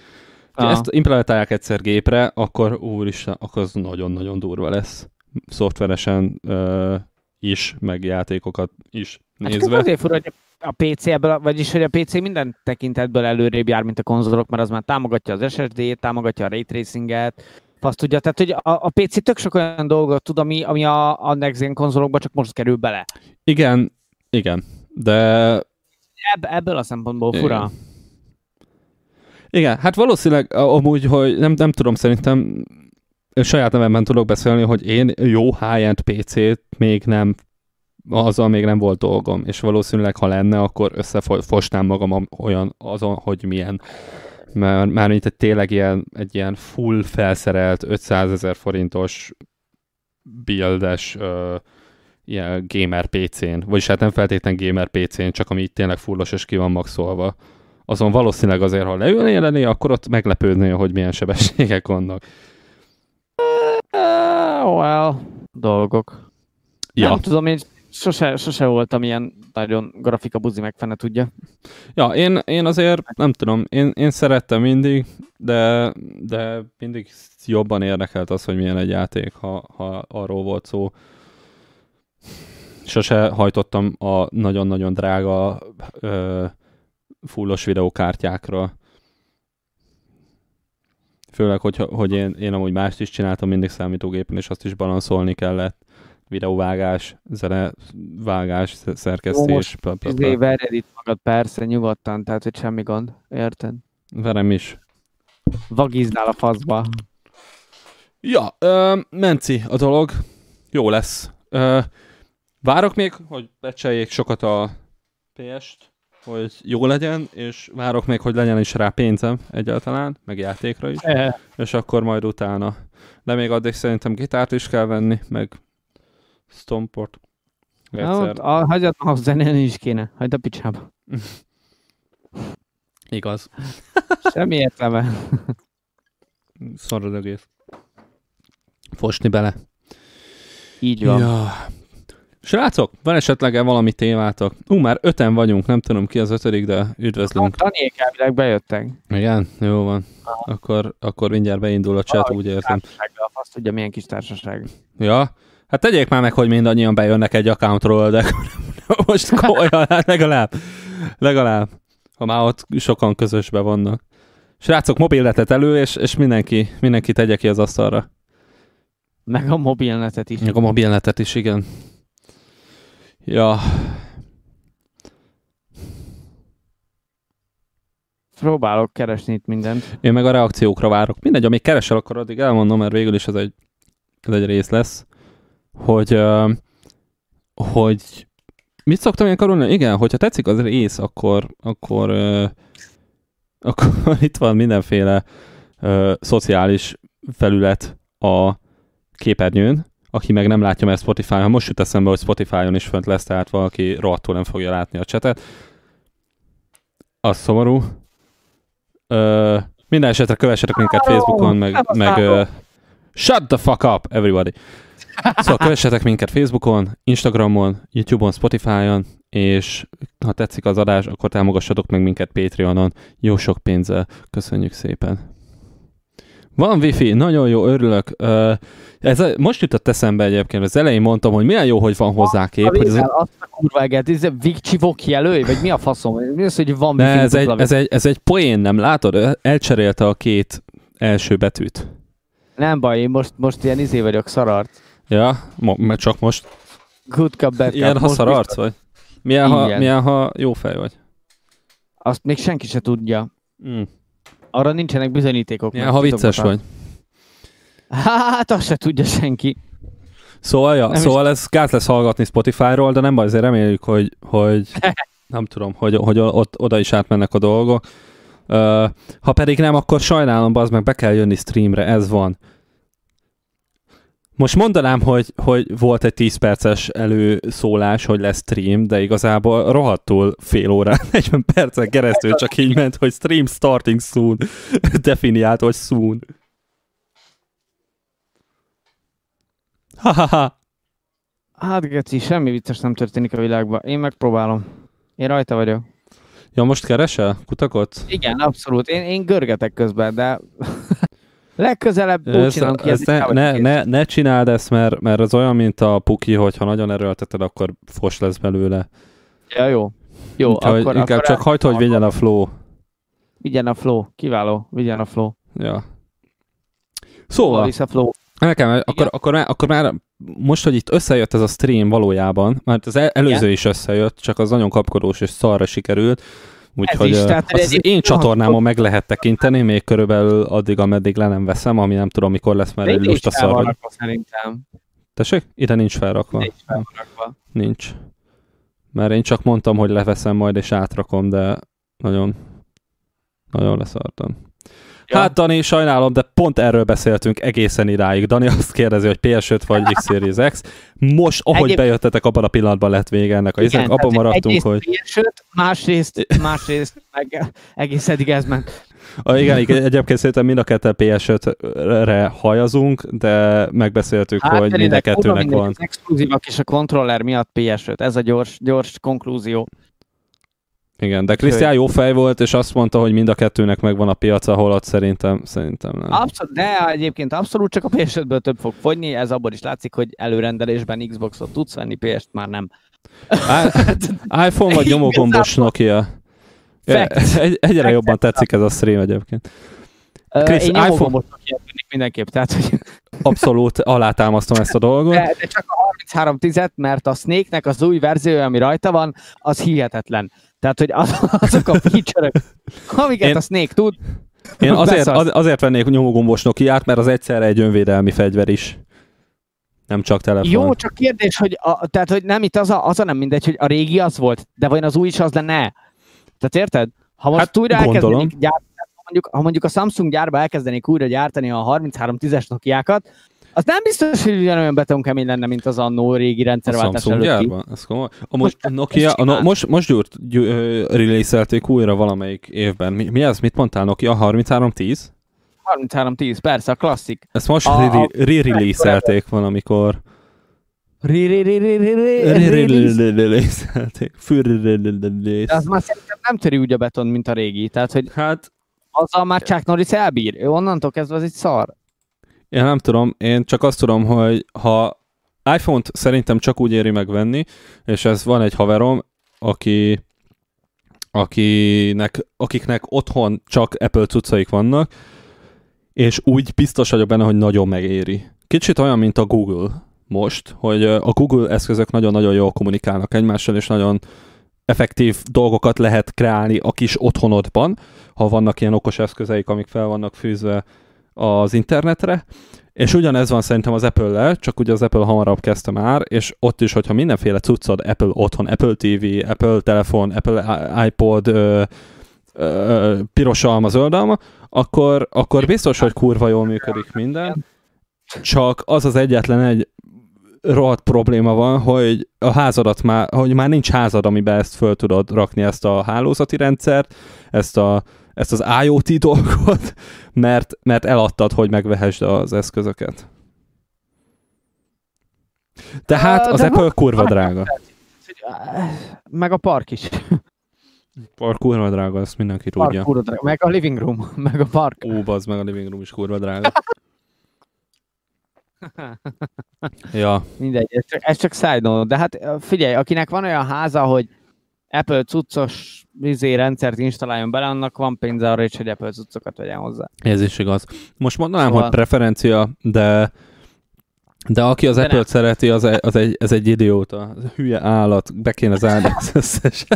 Speaker 2: Ha ezt implementálják egyszer gépre, akkor úristen, akkor az nagyon-nagyon durva lesz. Szoftveresen uh, is, meg játékokat is nézve. Hát
Speaker 1: azért fura, hogy a PC ebből, vagyis hogy a PC minden tekintetből előrébb jár, mint a konzolok, mert az már támogatja az SSD-t, támogatja a ray tracing-et, azt tudja, tehát hogy a, a PC tök sok olyan dolgot tud, ami, ami a, a Next Gen konzolokba csak most kerül bele.
Speaker 2: Igen, igen, de...
Speaker 1: Ebb, ebből a szempontból fura. Igen.
Speaker 2: Igen, hát valószínűleg amúgy, hogy nem, nem tudom, szerintem saját nevemben tudok beszélni, hogy én jó high-end PC-t még nem azzal még nem volt dolgom, és valószínűleg, ha lenne, akkor összefostnám magam olyan azon, hogy milyen mert már mint egy tényleg ilyen, egy ilyen full felszerelt 500 ezer forintos buildes uh, ilyen gamer PC-n, vagyis hát nem feltétlen gamer PC-n, csak ami itt tényleg fullos és ki van maxolva. Azon valószínűleg azért, ha leülnél lenni, akkor ott meglepődnél, hogy milyen sebességek vannak.
Speaker 1: Uh, well, dolgok. Ja. Nem tudom, én sose, sose voltam ilyen nagyon grafika buzi meg fene tudja.
Speaker 2: Ja, én, én azért nem tudom, én, én szerettem mindig, de, de mindig jobban érdekelt az, hogy milyen egy játék, ha, ha arról volt szó. Sose hajtottam a nagyon-nagyon drága ö, fullos videókártyákra. Főleg, hogy, hogy én, én amúgy mást is csináltam mindig számítógépen, és azt is balanszolni kellett videóvágás, zenevágás, szerkesztés.
Speaker 1: Jó, most izé, vered itt magad persze, nyugodtan, tehát hogy semmi gond, érted?
Speaker 2: Verem is.
Speaker 1: Vagíznál a faszba.
Speaker 2: Ja, ö, menci a dolog. Jó lesz. Ö, várok még, hogy becseljék sokat a PS-t, hogy jó legyen, és várok még, hogy legyen is rá pénzem egyáltalán, meg játékra is, e. és akkor majd utána. De még addig szerintem gitárt is kell venni, meg Stomport.
Speaker 1: Egyszer. A, hagyjad, a zenélni is kéne. Hagyd a picsába.
Speaker 2: Igaz.
Speaker 1: Semmi értelme.
Speaker 2: Szarod egész. Fosni bele.
Speaker 1: Így van. Ja.
Speaker 2: Srácok, van esetleg -e valami témátok? Ú, már öten vagyunk, nem tudom ki az ötödik, de üdvözlünk.
Speaker 1: Daniék elvileg bejöttek.
Speaker 2: Igen? Jó van. Akkor, akkor mindjárt beindul a chat, úgy érzem.
Speaker 1: Azt tudja, milyen kis társaság.
Speaker 2: Ja, Hát tegyék már meg, hogy mindannyian bejönnek egy accountról, de most komolyan, legalább, legalább, ha már ott sokan közösbe vannak. Srácok, mobilnetet elő, és, és mindenki, mindenki tegye ki az asztalra.
Speaker 1: Meg a mobilnetet is.
Speaker 2: Meg a mobilnetet is, igen. Ja.
Speaker 1: Próbálok keresni itt mindent.
Speaker 2: Én meg a reakciókra várok. Mindegy, amíg keresel, akkor addig elmondom, mert végül is ez egy, ez egy rész lesz hogy, hogy mit szoktam ilyen karolni? Igen, hogyha tetszik az rész, akkor, akkor, akkor itt van mindenféle szociális felület a képernyőn, aki meg nem látja, mert Spotify-on, most jut eszembe, hogy Spotify-on is fönt lesz, tehát valaki rohadtul nem fogja látni a csetet. Az szomorú. Ö, minden esetre kövessetek minket Facebookon, meg, meg ö, shut the fuck up, everybody. Szóval kövessetek minket Facebookon, Instagramon, YouTube-on, Spotify-on, és ha tetszik az adás, akkor támogassatok meg minket Patreonon. Jó sok pénzzel. Köszönjük szépen. Van wifi, nagyon jó, örülök. Ez a, most jutott eszembe egyébként, az elején mondtam, hogy milyen jó, hogy van hozzá kép. A, hogy ez...
Speaker 1: Azt a kurva eget, ez Vikcsivok jelölj, vagy mi a faszom? Mi az, hogy van
Speaker 2: wifi? Ez egy, ez, egy, ez egy poén, nem látod? Elcserélte a két első betűt.
Speaker 1: Nem baj, én most, most ilyen izé vagyok, szarart.
Speaker 2: Ja, mo- mert csak most.
Speaker 1: Good cup, bad cup.
Speaker 2: Ilyen, ha szar arc vagy? Milyen ha, milyen, ha jó fej vagy?
Speaker 1: Azt még senki se tudja. Mm. Arra nincsenek bizonyítékok.
Speaker 2: Milyen, ha vicces vagy?
Speaker 1: Hát, azt se tudja senki.
Speaker 2: Szóval, ja, nem szóval is... ez gáz lesz hallgatni Spotify-ról, de nem baj, azért reméljük, hogy, hogy nem tudom, hogy, hogy ott, oda is átmennek a dolgok. Uh, ha pedig nem, akkor sajnálom, az meg be kell jönni streamre, ez van. Most mondanám, hogy, hogy volt egy 10 perces előszólás, hogy lesz stream, de igazából rohadtul fél órán, 40 percen keresztül csak így ment, hogy stream starting soon. Definiált, hogy soon. Ha-ha-ha.
Speaker 1: Hát Geci, semmi vicces nem történik a világban. Én megpróbálom. Én rajta vagyok.
Speaker 2: Ja, most keresel kutakot?
Speaker 1: Igen, abszolút. Én, én görgetek közben, de legközelebb úgy
Speaker 2: Ez,
Speaker 1: csinálunk ki,
Speaker 2: ez
Speaker 1: ez
Speaker 2: ne, ne, ne, ne csináld ezt, mert, mert az olyan, mint a puki, hogy ha nagyon erőlteted, akkor fos lesz belőle.
Speaker 1: Ja, jó. Jó,
Speaker 2: Úgyhogy
Speaker 1: akkor,
Speaker 2: inkább
Speaker 1: akkor
Speaker 2: csak hagyd, hogy vigyen a flow.
Speaker 1: Vigyen a flow. Kiváló. Vigyen a flow.
Speaker 2: Ja. Szóval,
Speaker 1: flow.
Speaker 2: nekem, akkor, akkor, már, akkor már most, hogy itt összejött ez a stream valójában, mert az el- előző
Speaker 1: Igen.
Speaker 2: is összejött, csak az nagyon kapkodós és szarra sikerült, úgyhogy
Speaker 1: is,
Speaker 2: ö,
Speaker 1: tehát
Speaker 2: az
Speaker 1: egy-
Speaker 2: én csatornámon meg lehet tekinteni, még körülbelül addig, ameddig le nem veszem, ami nem tudom, mikor lesz, mert
Speaker 1: De
Speaker 2: egy
Speaker 1: is
Speaker 2: lusta szar vagy.
Speaker 1: szerintem.
Speaker 2: Tessék? Ide nincs felrakva.
Speaker 1: Ide is fel van rakva.
Speaker 2: Nincs. Mert én csak mondtam, hogy leveszem majd és átrakom, de nagyon, nagyon leszartam.
Speaker 1: Ja.
Speaker 2: Hát Dani, sajnálom, de pont erről beszéltünk egészen idáig. Dani azt kérdezi, hogy PS5 vagy X Series X. Most, ahogy
Speaker 1: Egyéb-
Speaker 2: bejöttetek, abban a pillanatban lett vége ennek a izének, abban maradtunk, hogy...
Speaker 1: PS5, másrészt, másrészt meg egész eddig ez ment.
Speaker 2: Ah, igen, igen, egyébként szerintem mind a ketten PS5-re hajazunk, de megbeszéltük, hogy mind a kettőnek van.
Speaker 1: Exkluzívak és a kontroller miatt PS5. Ez a gyors, gyors konklúzió.
Speaker 2: Igen, de Krisztián jó fej volt, és azt mondta, hogy mind a kettőnek megvan a piaca, holott szerintem, szerintem nem.
Speaker 1: Abszolút, de egyébként abszolút csak a PS5-ből több fog fogyni, ez abból is látszik, hogy előrendelésben Xboxot tudsz venni, PS-t már nem.
Speaker 2: I- iPhone vagy nyomógombos Nokia?
Speaker 1: Fact.
Speaker 2: Egy, egyre
Speaker 1: Fact.
Speaker 2: jobban tetszik ez a stream egyébként. Krisz,
Speaker 1: Én
Speaker 2: iPhone-
Speaker 1: nyomógombosnak hihetek mindenképp, tehát hogy
Speaker 2: Abszolút alátámasztom ezt a dolgot.
Speaker 1: de, de csak a 3310-et, mert a Snake-nek az új verziója, ami rajta van, az hihetetlen. Tehát, hogy az, azok a feature amiket
Speaker 2: Én-
Speaker 1: a Snake tud,
Speaker 2: Én azért, az, azért vennék nyomógombos Nokiát, mert az egyszerre egy önvédelmi fegyver is. Nem csak telefon.
Speaker 1: Jó, csak kérdés, hogy, a, tehát, hogy nem itt az a, az a nem mindegy, hogy a régi az volt, de vajon az új is az lenne? Tehát érted? Ha most
Speaker 2: Hát,
Speaker 1: újra
Speaker 2: gondolom.
Speaker 1: elkezdenék gyártani, mondjuk, ha mondjuk a Samsung gyárba elkezdenék újra gyártani a 3310-es Nokiákat, az nem biztos, hogy ugyanolyan betonkemény lenne, mint az annó régi
Speaker 2: a
Speaker 1: rendszerváltás
Speaker 2: Samsung
Speaker 1: előtti.
Speaker 2: gyárban? Ez komoly. Amúgy
Speaker 1: Most
Speaker 2: a Nokia, a no, most, most gyúrt, gyú, release-elték újra valamelyik évben. Mi, mi ez? Mit mondtál? Nokia 3310?
Speaker 1: 3310, persze, a klasszik.
Speaker 2: Ezt most
Speaker 1: A- a-
Speaker 2: re- re-release-elték valamikor.
Speaker 1: Ri- azzal már Chuck Norris elbír. Ő onnantól kezdve az egy szar.
Speaker 2: én nem tudom, én csak azt tudom, hogy ha iPhone-t szerintem csak úgy éri megvenni, és ez van egy haverom, aki akinek, akiknek otthon csak Apple cuccaik vannak, és úgy biztos vagyok benne, hogy nagyon megéri. Kicsit olyan, mint a Google most, hogy a Google eszközök nagyon-nagyon jól kommunikálnak egymással, és nagyon effektív dolgokat lehet kreálni a kis otthonodban, ha vannak ilyen okos eszközeik, amik fel vannak fűzve az internetre, és ugyanez van szerintem az Apple-lel, csak ugye az Apple hamarabb kezdte már, és ott is, hogyha mindenféle cuccod Apple otthon, Apple TV, Apple telefon, Apple iPod, ö, ö, piros alma, zöld alma, akkor, akkor biztos, hogy kurva jól működik minden, csak az az egyetlen egy rohadt probléma van, hogy a házadat már, hogy már nincs házad, amiben ezt föl tudod rakni, ezt a hálózati rendszert, ezt, a, ezt az IoT dolgot, mert, mert eladtad, hogy megvehesd az eszközöket. Tehát az
Speaker 1: de
Speaker 2: Apple
Speaker 1: van-
Speaker 2: kurva
Speaker 1: van-
Speaker 2: drága.
Speaker 1: Meg a park is.
Speaker 2: Park kurva drága, ezt mindenki
Speaker 1: Park
Speaker 2: tudja.
Speaker 1: kurva drága. Meg a living room. Meg a park.
Speaker 2: Ó, bazd meg, a living room is kurva drága. Ja,
Speaker 1: Mindegy, ez csak, ez csak side. De hát figyelj, akinek van olyan háza, hogy Apple cuccos vizé rendszert installáljon bele, annak van pénze arra is, hogy Apple cuccokat vegyen hozzá.
Speaker 2: ez is igaz. Most mondanám,
Speaker 1: Szóval-
Speaker 2: hogy preferencia, de de aki az
Speaker 1: De
Speaker 2: Apple-t
Speaker 1: nem.
Speaker 2: szereti, az, egy, az, egy, ez egy idióta. Hülye állat, be kéne zárni az összes.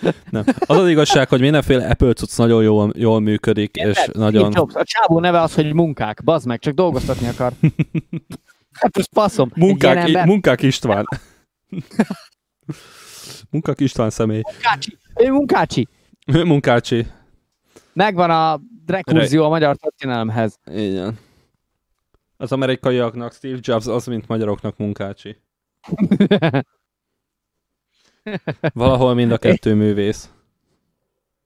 Speaker 2: Nem. Az az igazság, hogy mindenféle Apple cucc nagyon jól, jól működik, és
Speaker 1: Érted?
Speaker 2: nagyon...
Speaker 1: Jobs. A csávó neve az, hogy munkák. Bazd meg, csak dolgoztatni akar. hát most passzom.
Speaker 2: Munkák,
Speaker 1: ember,
Speaker 2: munkák István. munkák István személy.
Speaker 1: munkácsi. Ő munkácsi.
Speaker 2: Munkácsi.
Speaker 1: Megvan a rekurzió a magyar történelemhez.
Speaker 2: Igen. Az amerikaiaknak Steve Jobs az, mint magyaroknak munkácsi. Valahol mind a kettő művész.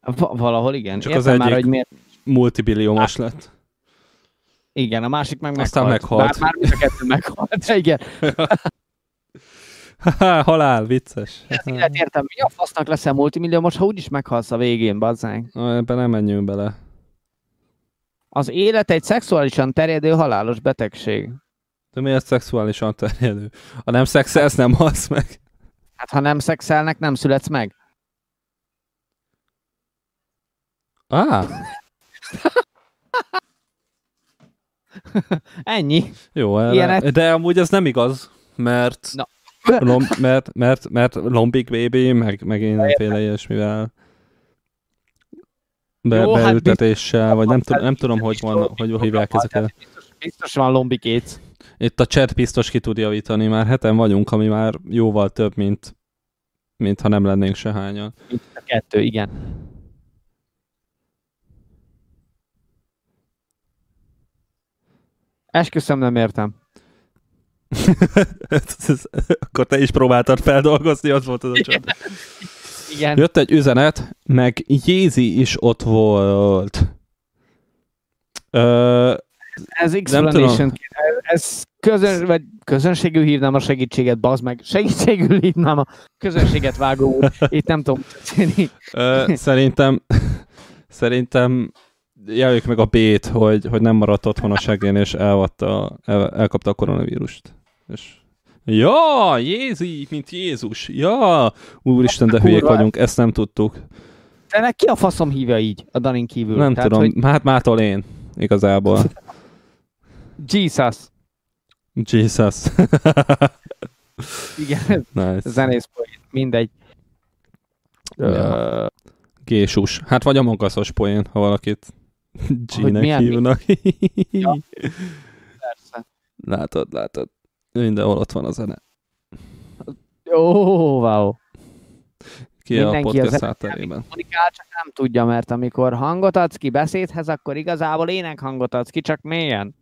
Speaker 1: Va- valahol igen.
Speaker 2: Csak
Speaker 1: Csak
Speaker 2: az
Speaker 1: Értem már,
Speaker 2: egyik-
Speaker 1: hogy miért.
Speaker 2: Multibilliómos lett.
Speaker 1: Igen, a másik meg
Speaker 2: Aztán
Speaker 1: meghalt.
Speaker 2: meghalt.
Speaker 1: Bár már mind a kettő meghalt, igen.
Speaker 2: Halál, vicces.
Speaker 1: Ez élet értem, mi a fasznak leszel multimilliómos, ha úgyis meghalsz a végén, bazzánk.
Speaker 2: Na, ebben nem menjünk bele.
Speaker 1: Az élet egy szexuálisan terjedő halálos betegség.
Speaker 2: De miért szexuálisan terjedő? Ha nem szexelsz, nem halsz meg.
Speaker 1: Hát ha nem szexelnek, nem születsz meg.
Speaker 2: Á,
Speaker 1: Ennyi.
Speaker 2: jó, erre. De amúgy ez nem igaz, mert,
Speaker 1: Na.
Speaker 2: lom, mert, mert, mert lombik baby, meg, meg mindenféle ilyesmivel be,
Speaker 1: Jó, hát
Speaker 2: beültetéssel, vagy nem, tudom, nem tudom, hogy van, hogy hívják ezeket.
Speaker 1: Biztos van lombikéc.
Speaker 2: Itt a chat biztos ki tud javítani, már heten vagyunk, ami már jóval több, mint, mint ha nem lennénk se hányan.
Speaker 1: Mint a kettő, igen. Esküszöm, nem értem.
Speaker 2: Akkor te is próbáltad feldolgozni, az volt az a chat.
Speaker 1: Igen.
Speaker 2: Jött egy üzenet, meg Jézi is ott volt. Ö,
Speaker 1: Ez explanation. Ez közön, vagy közönségül hívnám a segítséget, bazd meg. Segítségül hívnám a közönséget vágó úr. Itt nem tudom,
Speaker 2: szerintem, szerintem jelöljük meg a B-t, hogy, hogy nem maradt otthon a segén, és elvatta, el, elkapta a koronavírust. És Ja, Jézi, mint Jézus. Ja, úristen, de hülyék
Speaker 1: Kurva.
Speaker 2: vagyunk, ezt nem tudtuk.
Speaker 1: De nek ki a faszom hívja így a Danin kívül?
Speaker 2: Nem
Speaker 1: Tehát,
Speaker 2: tudom,
Speaker 1: Hogy
Speaker 2: hát mától én, igazából.
Speaker 1: Jesus.
Speaker 2: Jesus.
Speaker 1: Igen,
Speaker 2: nice.
Speaker 1: zenész poén. Mindegy.
Speaker 2: Ja.
Speaker 1: Ö,
Speaker 2: Gésus. Hát vagy a magaszos poén, ha valakit G-nek hívnak.
Speaker 1: Ja. persze.
Speaker 2: látod, látod. Mindenhol ott van a zene.
Speaker 1: Ó, wow.
Speaker 2: Ki a
Speaker 1: Mindenki
Speaker 2: podcast
Speaker 1: az-
Speaker 2: hátterében.
Speaker 1: Kommunikál, csak nem tudja, mert amikor hangot adsz ki beszédhez, akkor igazából énekhangot adsz ki, csak mélyen.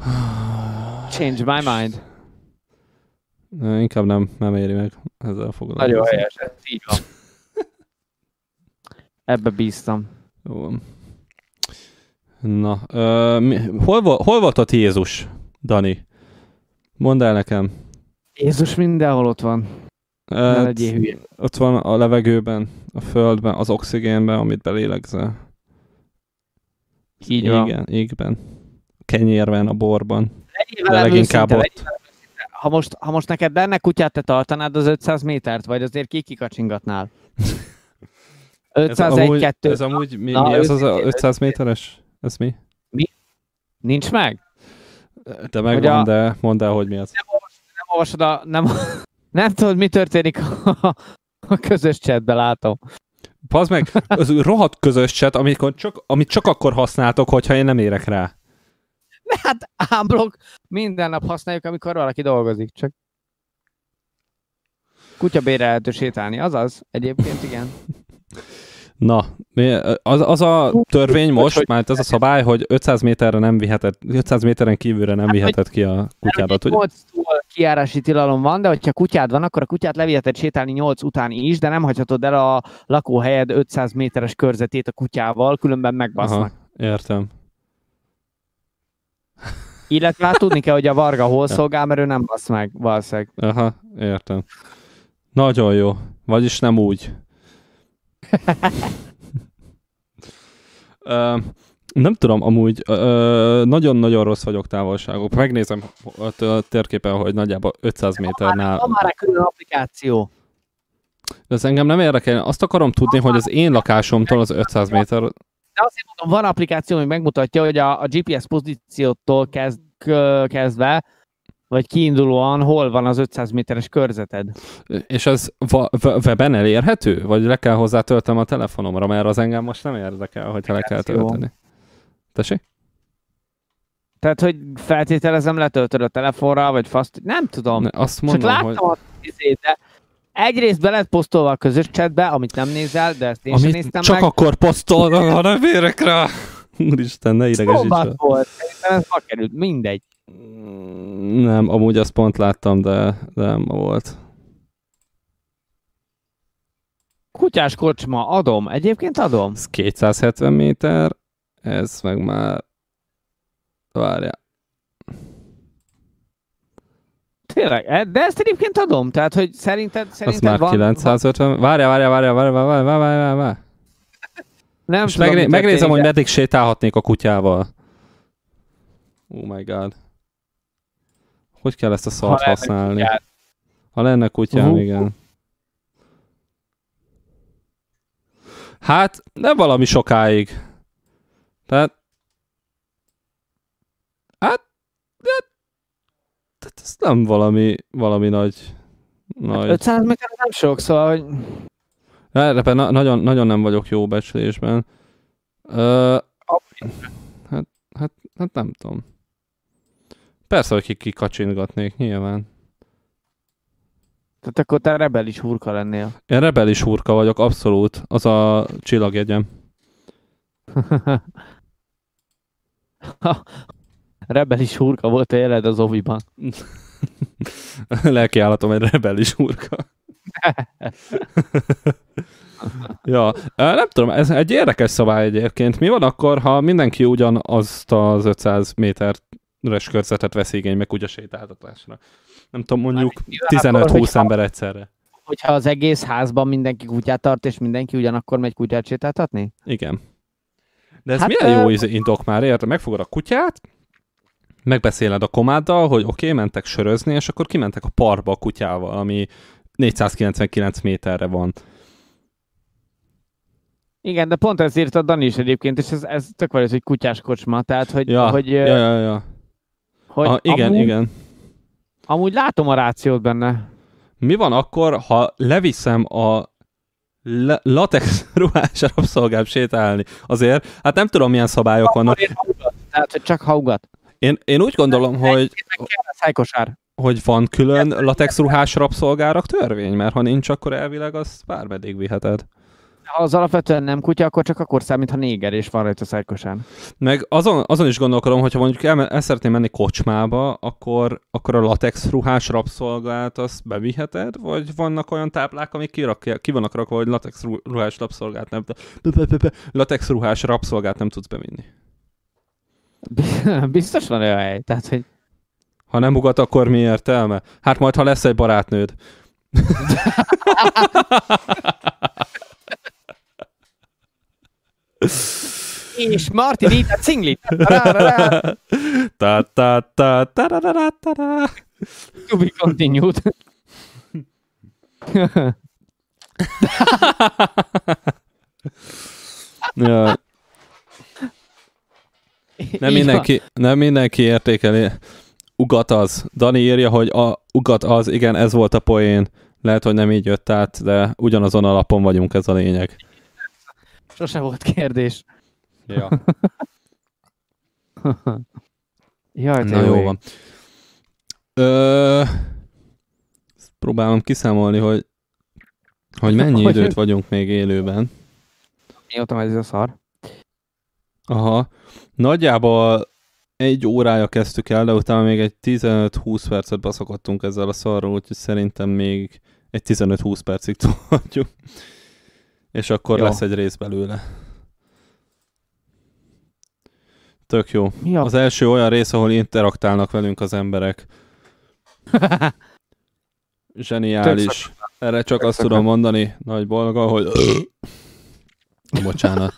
Speaker 1: Change my mind.
Speaker 2: Na, Inkább nem, nem éri meg ezzel foglalkozni.
Speaker 1: Nagyon helyes, ez így van. Ebbe bíztam.
Speaker 2: Jó van. Na, ö, mi, hol, hol volt ott Jézus, Dani? Mondd el nekem.
Speaker 1: Jézus mindenhol ott van. Ne legyél hülye.
Speaker 2: ott van a levegőben, a földben, az oxigénben, amit belélegzel.
Speaker 1: Így van.
Speaker 2: Igen, égben. A kenyérben, a borban.
Speaker 1: Legyél
Speaker 2: De leginkább
Speaker 1: őszinte,
Speaker 2: ott.
Speaker 1: Ha most, ha most neked lenne kutyát, te tartanád az 500 métert, vagy azért ki kikacsingatnál?
Speaker 2: Ez
Speaker 1: 501,
Speaker 2: amúgy,
Speaker 1: 2,
Speaker 2: ez amúgy mi,
Speaker 1: Na,
Speaker 2: mi ez az a
Speaker 1: őszintén,
Speaker 2: 500 méteres? Ez mi?
Speaker 1: nincs meg?
Speaker 2: De megvan,
Speaker 1: a-
Speaker 2: de mondd el, hogy mi az.
Speaker 1: Nem olvasod a... Nem, nem tudod, mi történik a, a közös chatben, látom.
Speaker 2: Pazd meg, az rohadt közös chat, amikor csak, amit csak akkor használtok, hogyha én nem érek rá.
Speaker 1: De hát ámblok minden nap használjuk, amikor valaki dolgozik, csak kutya bérelhető sétálni, azaz, egyébként igen.
Speaker 2: Na, az, az a törvény most,
Speaker 1: hogy-
Speaker 2: már ez a szabály, hogy 500 méterre nem viheted, 500 méteren kívülre nem
Speaker 1: Hát,
Speaker 2: viheted ki a kutyádat, ugye?
Speaker 1: 8 kiárási tilalom van, de hogyha kutyád van, akkor a kutyát leviheted sétálni 8 után is, de nem hagyhatod el a lakóhelyed 500 méteres körzetét a kutyával, különben megbasznak.
Speaker 2: Aha, értem.
Speaker 1: Illetve hát tudni kell, hogy a Varga hol szolgál, mert ő nem basz meg, valószínűleg.
Speaker 2: Aha, értem. Nagyon jó. Vagyis nem úgy. Ö, nem tudom, amúgy ö, nagyon-nagyon rossz vagyok távolságok. Megnézem a térképen, hogy nagyjából 500 méternál.
Speaker 1: Van már külön applikáció.
Speaker 2: De ez engem nem érdekel. Azt akarom tudni, hogy az én lakásomtól az 500 méter...
Speaker 1: De azért mondom, van applikáció, ami megmutatja, hogy a, a GPS pozíciótól kezd, kezdve, vagy kiindulóan hol van az 500 méteres körzeted.
Speaker 2: És ez weben elérhető? Vagy le kell hozzá töltem a telefonomra, mert az engem most nem érdekel, hogyha le kell tölteni. Tessék?
Speaker 1: Tehát, hogy feltételezem, letöltöd a telefonra, vagy faszt, nem tudom.
Speaker 2: Ne, azt
Speaker 1: Csak
Speaker 2: mondom,
Speaker 1: láttam
Speaker 2: hogy...
Speaker 1: hogy... a izét, de egyrészt be lett posztolva a közös chatbe, amit nem nézel, de ezt én sem
Speaker 2: Amit
Speaker 1: néztem
Speaker 2: csak
Speaker 1: meg.
Speaker 2: akkor posztolnak, ha nem érek rá. Úristen, ne idegesíts el.
Speaker 1: volt, szerintem ez ma került, mindegy.
Speaker 2: Mm, Nem, amúgy azt pont láttam, de, de nem volt.
Speaker 1: Kutyás kocsma, adom, egyébként adom.
Speaker 2: Ez 270 méter, ez meg már... Várjál.
Speaker 1: Tényleg, e- de ezt egyébként adom, tehát hogy szerinted, szerinted
Speaker 2: már
Speaker 1: van,
Speaker 2: 950. Várjál, várjál, várjál, várjál, várjál, várjál, várjál, várjál.
Speaker 1: Nem
Speaker 2: És
Speaker 1: tudom, mi
Speaker 2: megnézem, hogy meddig sétálhatnék a kutyával. Oh my god. Hogy kell ezt a szart
Speaker 1: ha
Speaker 2: használni?
Speaker 1: kutyád.
Speaker 2: Ha lenne kutyám,
Speaker 1: Hú.
Speaker 2: igen. Hát, nem valami sokáig. Tehát... Hát... hát tehát ez nem valami, valami nagy... nagy.
Speaker 1: 500 méter az nem sok, szóval, hogy
Speaker 2: Erre na- nagyon, nagyon nem vagyok jó becslésben. Ö, hát, hát, hát nem tudom. Persze, hogy ki- kikacsintgatnék, nyilván.
Speaker 1: tehát akkor te rebelis hurka lennél.
Speaker 2: Én rebelis hurka vagyok, abszolút. Az a csillagjegyem.
Speaker 1: rebelis hurka volt a jeled az oviban.
Speaker 2: Lelkiállatom egy rebelis hurka. ja, nem tudom, ez egy érdekes szabály egyébként. Mi van akkor, ha mindenki ugyanazt az 500 méteres körzetet vesz igénybe kutya sétáltatásra? Nem tudom, mondjuk
Speaker 1: Nyilván akkor,
Speaker 2: 15-20
Speaker 1: hogyha-
Speaker 2: ember egyszerre.
Speaker 1: Hogyha az egész házban mindenki kutyát tart, és mindenki ugyanakkor megy kutyát sétáltatni?
Speaker 2: Igen. De ez
Speaker 1: Hát,
Speaker 2: milyen jó
Speaker 1: ö-
Speaker 2: indok már, érted? Megfogod a kutyát, megbeszéled a komáddal, hogy oké, okay, mentek sörözni, és akkor kimentek a parkba a kutyával, ami 499 méterre van.
Speaker 1: Igen, de pont ezt írta Dani is egyébként, és ez, ez tök valós, hogy kutyás kocsma, tehát hogy,
Speaker 2: Ja,
Speaker 1: hogy,
Speaker 2: ja, ja, ja.
Speaker 1: hogy
Speaker 2: ah, igen,
Speaker 1: amúgy,
Speaker 2: igen.
Speaker 1: amúgy látom a rációt benne.
Speaker 2: Mi van akkor, ha leviszem a le- latex ruhás rabszolgám sétálni? Azért, hát nem tudom, milyen szabályok vannak.
Speaker 1: Tehát, hogy csak haugat.
Speaker 2: Én, én úgy gondolom, hogy, hogy van külön latex ruhás rabszolgárak törvény, mert ha nincs, akkor elvileg azt bármeddig viheted.
Speaker 1: Ha az alapvetően nem kutya, akkor csak akkor számít, ha néger és van rajta szájkosár.
Speaker 2: Meg azon, azon is gondolkodom, hogyha mondjuk el, el szeretném menni kocsmába, akkor, akkor a latex ruhás rabszolgát azt beviheted, vagy vannak olyan táblák, amik kirakja, ki vannak rakva, hogy latex ru- ruhás rabszolgát nem, latex ruhás rabszolgát nem tudsz bevinni.
Speaker 1: Biztos van olyan hely. Tehát, hogy
Speaker 2: Ha nem ugat, akkor mi értelme? Hát majd, ha lesz egy barátnőd.
Speaker 1: és Martin itt a cingli.
Speaker 2: Ta ta ta ta ta ta ta ta.
Speaker 1: To be continued.
Speaker 2: Ja. Nem mindenki, nem mindenki értékeli. Ugat az. Dani írja, hogy a ugat az, igen, ez volt a poén. Lehet, hogy nem így jött át, de ugyanazon a lapon vagyunk, ez a lényeg.
Speaker 1: Sose volt kérdés.
Speaker 2: Ja.
Speaker 1: Jaj,
Speaker 2: Na jó
Speaker 1: ég.
Speaker 2: van. Ö, próbálom kiszámolni, hogy hogy mennyi
Speaker 1: Hogy-
Speaker 2: időt vagyunk még élőben.
Speaker 1: Mióta megy ez a szar?
Speaker 2: Aha. Nagyjából egy órája kezdtük el, de utána még egy 15-20 percet baszakadtunk ezzel a szarról, úgyhogy szerintem még egy 15-20 percig tudjuk. És akkor
Speaker 1: Jó.
Speaker 2: lesz egy rész belőle. Tök jó.
Speaker 1: Mi a...
Speaker 2: Az első olyan rész, ahol interaktálnak velünk az emberek. Zseniális. Erre csak azt tudom mondani, nagy bolga, hogy... Bocsánat.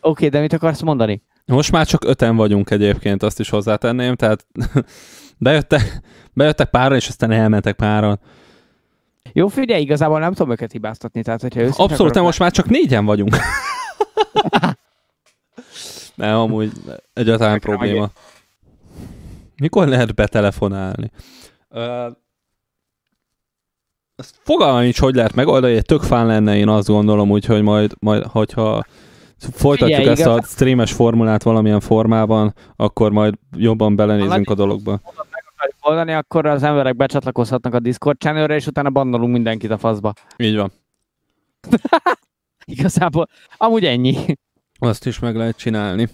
Speaker 1: Oké, de mit akarsz mondani?
Speaker 2: Most már csak öten vagyunk egyébként, azt is hozzátenném, tehát bejöttek, bejöttek páran, és aztán elmentek páran.
Speaker 1: Jó, figyelj, igazából nem tudom őket hibáztatni, tehát hogyha őszinte
Speaker 2: Abszolút nem,
Speaker 1: akarok
Speaker 2: most már csak négyen vagyunk. nem, amúgy egyáltalán
Speaker 1: Nekem
Speaker 2: probléma. Mikor lehet betelefonálni? Ezt fogalmam nincs, hogy lehet megoldani, egy tök fán lenne, én azt gondolom, úgyhogy majd, majd hogyha folytatjuk
Speaker 1: Figyelj,
Speaker 2: ezt a
Speaker 1: igaz-
Speaker 2: streames formulát valamilyen formában, akkor majd jobban belenézünk a dologba.
Speaker 1: oldani, akkor az emberek becsatlakozhatnak a Discord channelre, és utána bannolunk mindenkit a faszba.
Speaker 2: Így van.
Speaker 1: Igazából, amúgy ennyi.
Speaker 2: Azt is meg lehet csinálni.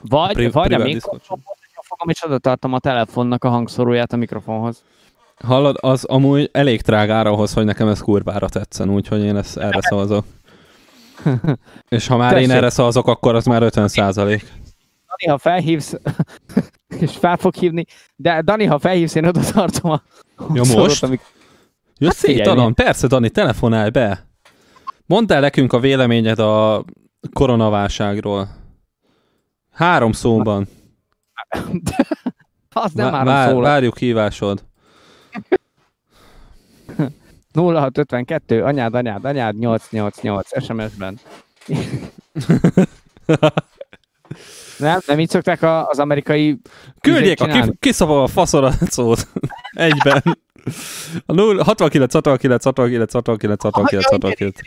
Speaker 1: Vagy,
Speaker 2: Pri-
Speaker 1: vagy a
Speaker 2: privát
Speaker 1: mikrofon,
Speaker 2: Discord.
Speaker 1: hogyha fogom, és oda tartom a telefonnak a hangszoróját a mikrofonhoz.
Speaker 2: Hallod, az amúgy elég drágára ahhoz, hogy nekem ez kurvára tetszen, úgyhogy én ezt erre szavazok. És ha már én
Speaker 1: Tessék.
Speaker 2: erre szavazok, akkor az már 50 százalék.
Speaker 1: Dani, ha felhívsz és fel fog hívni, de Dani, ha felhívsz, én oda tartom a
Speaker 2: Ja, most? Amik... Ja, hát szétalan. Persze, Dani, telefonálj be. Mondd el nekünk a véleményed a koronaválságról. Három szóban.
Speaker 1: Az nem Vá- vár, szól.
Speaker 2: Várjuk hívásod.
Speaker 1: 0652, anyád, anyád, anyád, 888 SMS-ben. nem, nem így szokták az amerikai...
Speaker 2: Küldjék a kiszabva a faszorat Egyben. A 0, 69, 69, 69, 69, 69, 69.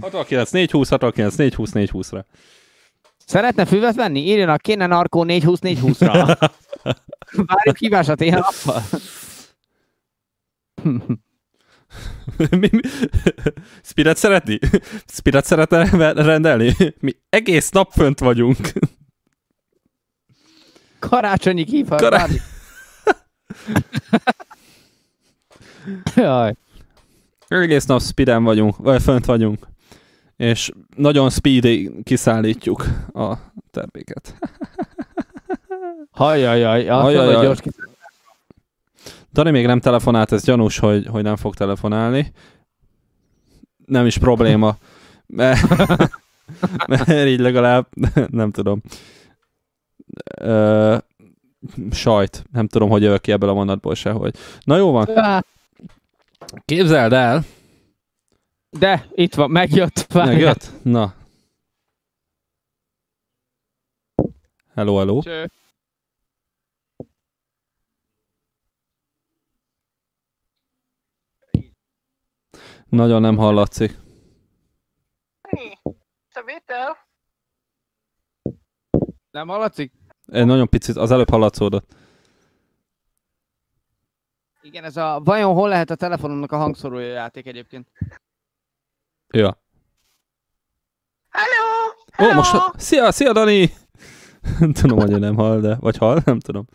Speaker 2: 69, 420, 69, 420, 420-ra.
Speaker 1: Szeretne füvet venni? Írjon a kéne narkó 420, 420-ra. Várjuk hívásat én nappal.
Speaker 2: Mi, mi? Spirit szeretni? Spirit szeretne rendelni? Mi egész nap fönt vagyunk.
Speaker 1: Karácsonyi kívhat. Kará... Jaj.
Speaker 2: Egész nap speeden vagyunk, vagy fönt vagyunk. És nagyon speedy kiszállítjuk a terméket.
Speaker 1: Hajjajjaj, Hajjajjaj. gyors
Speaker 2: Dani még nem telefonált, ez gyanús, hogy, hogy nem fog telefonálni. Nem is probléma. Mert, mert így legalább, nem tudom. Ö, sajt. Nem tudom, hogy jövök ki ebből a mondatból sehogy. Na jó van. Képzeld el.
Speaker 1: De, itt van, megjött.
Speaker 2: Várjál. Megjött? Na. Hello, hello. Cső. Nagyon nem hallatszik.
Speaker 3: Mi? Szabétel?
Speaker 1: Nem hallatszik?
Speaker 2: Egy nagyon picit, az előbb hallatszódott.
Speaker 1: Igen, ez a vajon hol lehet a telefonomnak a hangszórója játék egyébként?
Speaker 2: Ja.
Speaker 3: Hello!
Speaker 2: Hello! Ó, most... Szia, szia Dani! tudom, hogy nem hall, de... Vagy hall, nem tudom.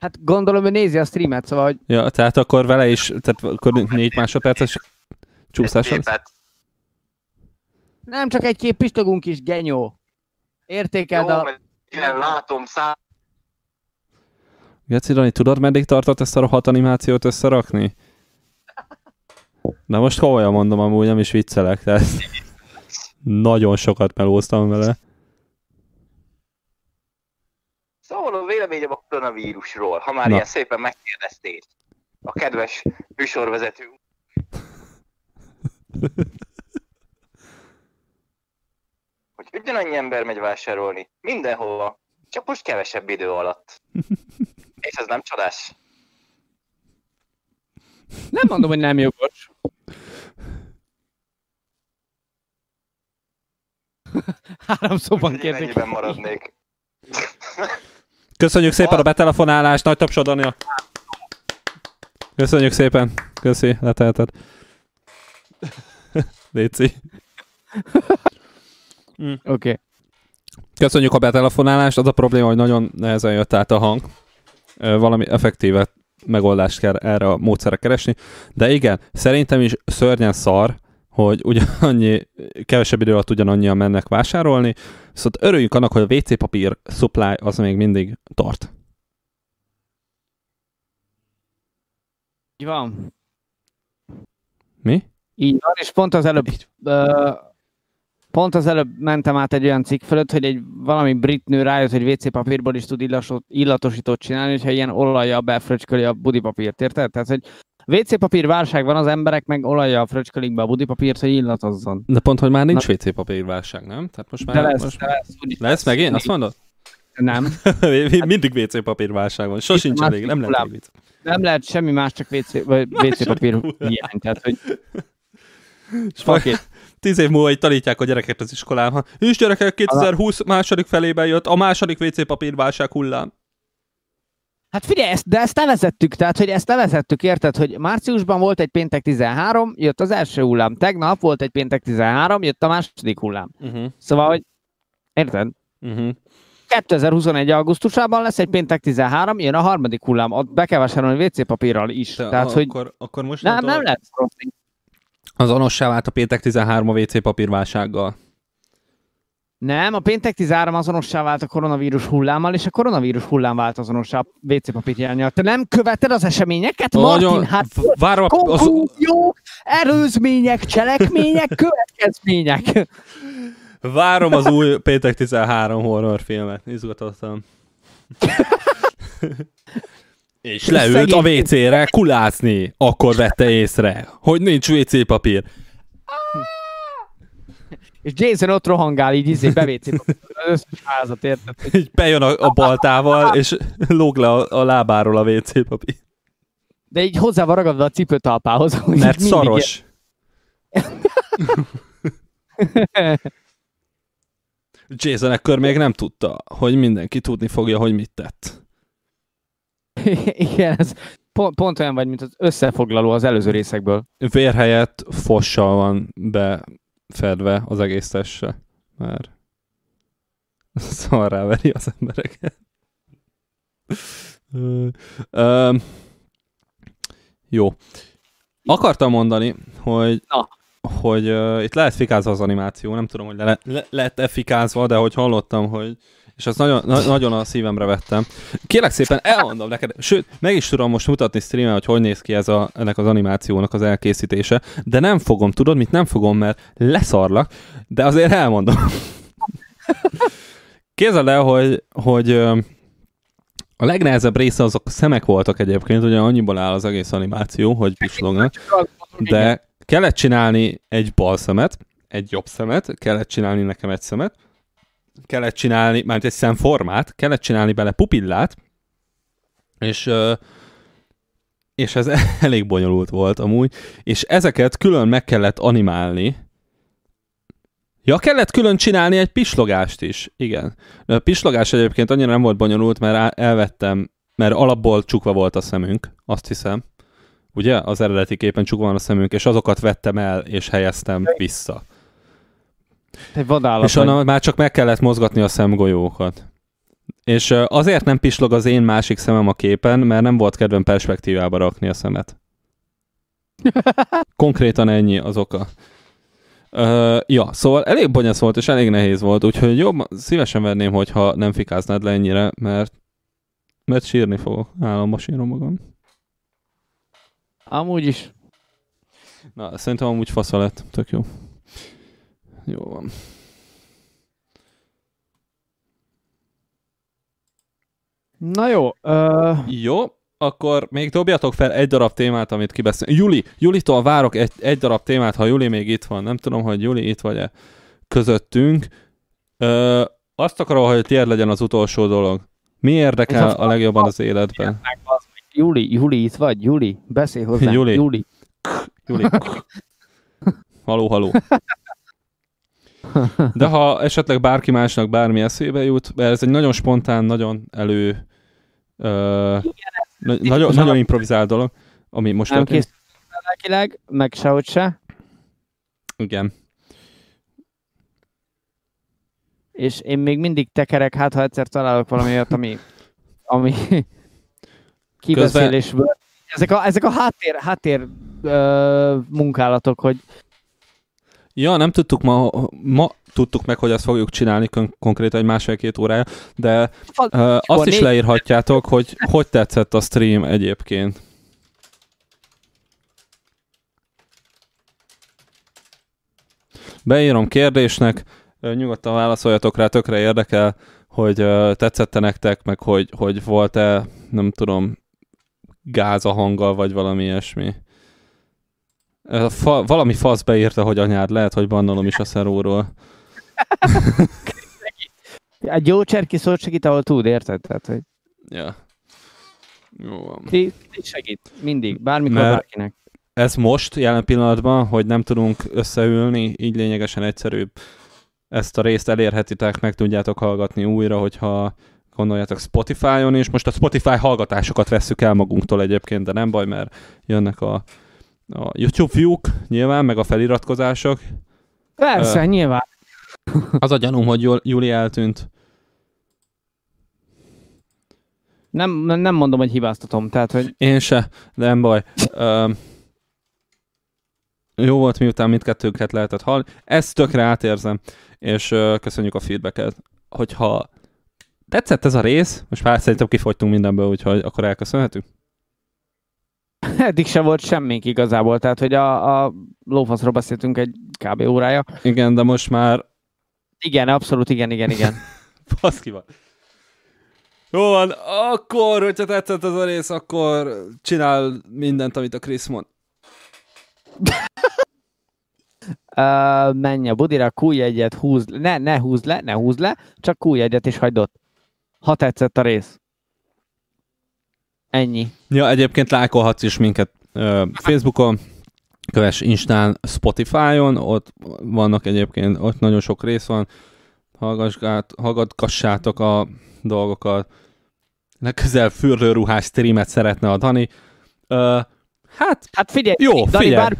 Speaker 1: Hát gondolom, hogy nézi a streamet, szóval, hogy...
Speaker 2: Ja, tehát akkor vele is, tehát akkor négy másodperces csúszás
Speaker 1: Nem csak egy kép pistogunk is, genyó. Értékeld
Speaker 3: Jó, a... Igen, látom, szá...
Speaker 2: Geci, Dani, tudod, meddig tartott ezt a rohadt animációt összerakni? Na most komolyan mondom, amúgy nem is viccelek, tehát nagyon sokat melóztam vele.
Speaker 3: Szóval a véleményem a koronavírusról, ha már Na. ilyen szépen megkérdeztél. A kedves műsorvezető. hogy ugyanannyi ember megy vásárolni, mindenhova, csak most kevesebb idő alatt. És ez nem csodás?
Speaker 1: Nem mondom, hogy nem jogos. Három szóban kérdik.
Speaker 3: maradnék.
Speaker 2: Köszönjük szépen a betelefonálást, nagy tapsod, Ania. Köszönjük szépen. Köszi, letelted. Léci.
Speaker 1: Mm. Oké. Okay.
Speaker 2: Köszönjük a betelefonálást. Az a probléma, hogy nagyon nehezen jött át a hang. Valami effektíve megoldást kell erre a módszerre keresni. De igen, szerintem is szörnyen szar, hogy ugyanannyi, kevesebb idő alatt ugyanannyian mennek vásárolni, szóval örüljünk annak, hogy a WC papír supply az még mindig tart.
Speaker 1: Így van.
Speaker 2: Mi?
Speaker 1: Így van, és pont az előbb pont az előbb mentem át egy olyan cikk fölött, hogy egy valami brit nő rájött, hogy WC papírból is tud illatosítót csinálni, hogyha ilyen olajjal befröcsköli a budipapírt, érted? Tehát, hogy WC papír válság van, az emberek meg olajjal fröcskölik be a budipapírt, hogy illatozzon.
Speaker 2: De pont, hogy már nincs. WC papír válság, nem? Tehát most már...
Speaker 1: De lesz,
Speaker 2: most...
Speaker 1: de lesz, lesz,
Speaker 2: lesz meg én? Azt mondod?
Speaker 1: Nem.
Speaker 2: Mindig WC papír válság van. Sosincs elég, nem lehet
Speaker 1: WC. Nem lehet semmi más, csak WC, vagy WC papír hiány. Tehát, hogy...
Speaker 2: Tíz év múlva így tanítják a gyereket az iskolában. És gyerekek, 2020 második felében jött a második WC papír válság hullám.
Speaker 1: Hát figyelj, ezt, de ezt nevezettük, tehát hogy ezt nevezettük, érted, hogy márciusban volt egy péntek 13, jött az első hullám, tegnap volt egy péntek 13, jött a második hullám. Uh-huh. Szóval, hogy érted? Uh-huh. 2021. augusztusában lesz egy péntek 13, jön a harmadik hullám, ott be kell vásárolni WC papírral is. De tehát, a, hogy
Speaker 2: akkor, akkor most
Speaker 1: nem, nem lehet
Speaker 2: Az onossá vált a péntek 13 a WC papírválsággal.
Speaker 1: Nem, a péntek 13 azonossá vált a koronavírus hullámmal, és a koronavírus hullám vált azonossá a WC papírjányjal. Te nem követed az eseményeket,
Speaker 2: Nagyon-
Speaker 1: Martin? Hát
Speaker 2: Várom, a- az,
Speaker 1: előzmények, cselekmények, következmények.
Speaker 2: várom az új Péntek 13 horrorfilmet. Izgatottam. És leült a WC-re kulácni. Akkor vette észre, hogy nincs WC papír.
Speaker 1: És Jason ott rohangál így izé bevécé az összes házat, érted?
Speaker 2: Így bejön a, a baltával, és lóg le a, a lábáról a WC papír.
Speaker 1: De így hozzá van ragadva a cipőtalpához.
Speaker 2: Mert szaros. Jason ekkor még nem tudta, hogy mindenki tudni fogja, hogy mit tett.
Speaker 1: Igen, ez pont, pont olyan vagy, mint az összefoglaló az előző részekből.
Speaker 2: Vér helyett fossal van befedve az egész tesse. Már szóval ráveri az embereket. Ö, ö, jó. Akartam mondani, hogy,
Speaker 1: Na.
Speaker 2: hogy uh, itt lehet fikázva az animáció, nem tudom, hogy le, le, lehet-e fikázva, de hogy hallottam, hogy és azt nagyon, na, nagyon a szívemre vettem. Kérlek szépen, elmondom neked, sőt, meg is tudom most mutatni streamen, hogy hogy néz ki ez a, ennek az animációnak az elkészítése, de nem fogom, tudod, mit nem fogom, mert leszarlak, de azért elmondom. Képzeld el, hogy, hogy a legnehezebb része azok a szemek voltak egyébként, ugye annyiból áll az egész animáció, hogy pislognak, de kellett csinálni egy bal szemet, egy jobb szemet, kellett csinálni nekem egy szemet, kellett csinálni, már egy szemformát, kellett csinálni bele pupillát, és, és ez elég bonyolult volt amúgy, és ezeket külön meg kellett animálni. Ja, kellett külön csinálni egy pislogást is, igen. De a pislogás egyébként annyira nem volt bonyolult, mert elvettem, mert alapból csukva volt a szemünk, azt hiszem. Ugye? Az eredeti képen csukva van a szemünk, és azokat vettem el, és helyeztem vissza.
Speaker 1: Egy vadállat
Speaker 2: És
Speaker 1: vagy.
Speaker 2: már csak meg kellett mozgatni a szemgolyókat. És azért nem pislog az én másik szemem a képen, mert nem volt kedvem perspektívába rakni a szemet. Konkrétan ennyi az oka. Uh, ja, szóval elég bonyasz volt, és elég nehéz volt, úgyhogy jobb, szívesen venném, hogyha nem fikáznád le ennyire, mert, mert sírni fogok. Államban sírom magam.
Speaker 1: Amúgy is.
Speaker 2: Na, szerintem amúgy fasza lett. Tök jó. Jó van.
Speaker 1: Na jó. Uh,
Speaker 2: Jó, akkor még dobjatok fel egy darab témát, amit kibeszélünk. Juli, Julitól várok egy, egy darab témát, ha Juli még itt van. Nem tudom, hogy Juli itt vagy-e közöttünk. Ö, azt akarom, hogy tiéd legyen az utolsó dolog. Mi érdekel
Speaker 1: Ez a-
Speaker 2: legjobban az életben?
Speaker 1: Júli, Júli, itt vagy? Júli, beszélj hozzá.
Speaker 2: Júli.
Speaker 1: Júli.
Speaker 2: Juli. Haló, haló. De ha esetleg bárki másnak bármi eszébe jut, mert ez egy nagyon spontán, nagyon elő... Ö, na- nagyon, nagyon improvizált dolog, ami most
Speaker 1: Nem készültem lelkileg, meg sehogy se.
Speaker 2: Igen.
Speaker 1: És én még mindig tekerek, hát ha egyszer találok valami olyat, ami, ami kibeszélésből. Ezek a, ezek a háttér, háttér ö, munkálatok, hogy
Speaker 2: Ja, nem tudtuk ma, ma tudtuk meg, hogy ezt fogjuk csinálni kon- konkrétan egy másfél-két órája, de uh, azt is leírhatjátok, hogy hogy tetszett a stream egyébként. Beírom kérdésnek, nyugodtan válaszoljatok rá, tökre érdekel, hogy uh, tetszette nektek, meg hogy, hogy volt-e, nem tudom, gáz a hanggal, vagy valami ilyesmi. Fa, valami fasz beírta, hogy anyád, lehet, hogy bannolom is a szeróról.
Speaker 1: egy jó cserki szót segít, ahol tud, érted? Tehát, hogy
Speaker 2: Ja. Jó van.
Speaker 1: ti, ti segít, mindig, bármikor
Speaker 2: Mert-
Speaker 1: bárkinek.
Speaker 2: Ez most, jelen pillanatban, hogy nem tudunk összeülni, így lényegesen egyszerűbb. Ezt a részt elérhetitek, meg tudjátok hallgatni újra, hogyha gondoljátok Spotify-on is. Most a Spotify hallgatásokat vesszük el magunktól egyébként, de nem baj, mert jönnek a, a YouTube view-k nyilván, meg a feliratkozások.
Speaker 1: Persze,
Speaker 2: Ö.
Speaker 1: nyilván.
Speaker 2: Az a gyanúm, hogy Jul- Juli eltűnt.
Speaker 1: Nem, nem mondom, hogy hibáztatom, tehát, hogy
Speaker 2: Én se, de nem baj. Ö, jó volt, miután mindkettőnket lehetett hallani. Ezt tökre átérzem, és uh, köszönjük a feedbacket. Hogyha tetszett ez a rész, most már szerintem kifogytunk mindenből, úgyhogy akkor elköszönhetünk.
Speaker 1: Eddig se volt semmink igazából, tehát hogy a, a lófaszról beszéltünk egy kb. órája.
Speaker 2: Igen, de most már...
Speaker 1: Igen, abszolút, igen, igen, igen.
Speaker 2: Baszki van. Jó van, akkor, hogyha tetszett ez a rész, akkor csinál mindent, amit a Chris mond.
Speaker 1: uh, menj a budira, kúj egyet, húz le, ne, ne húz le, ne húz le, csak kúj egyet és hagyd ott. Ha tetszett a rész. Ennyi.
Speaker 2: Ja, egyébként lájkolhatsz is minket uh, Facebookon, kövess Instán, Spotify-on, ott vannak egyébként, ott nagyon sok rész van, hallgatgassátok a dolgokat. Legközelebb fürdőruhás streamet szeretne a Dani. Uh, hát,
Speaker 1: hát figyelj,
Speaker 2: jó,
Speaker 1: Dani
Speaker 2: figyelj. Bár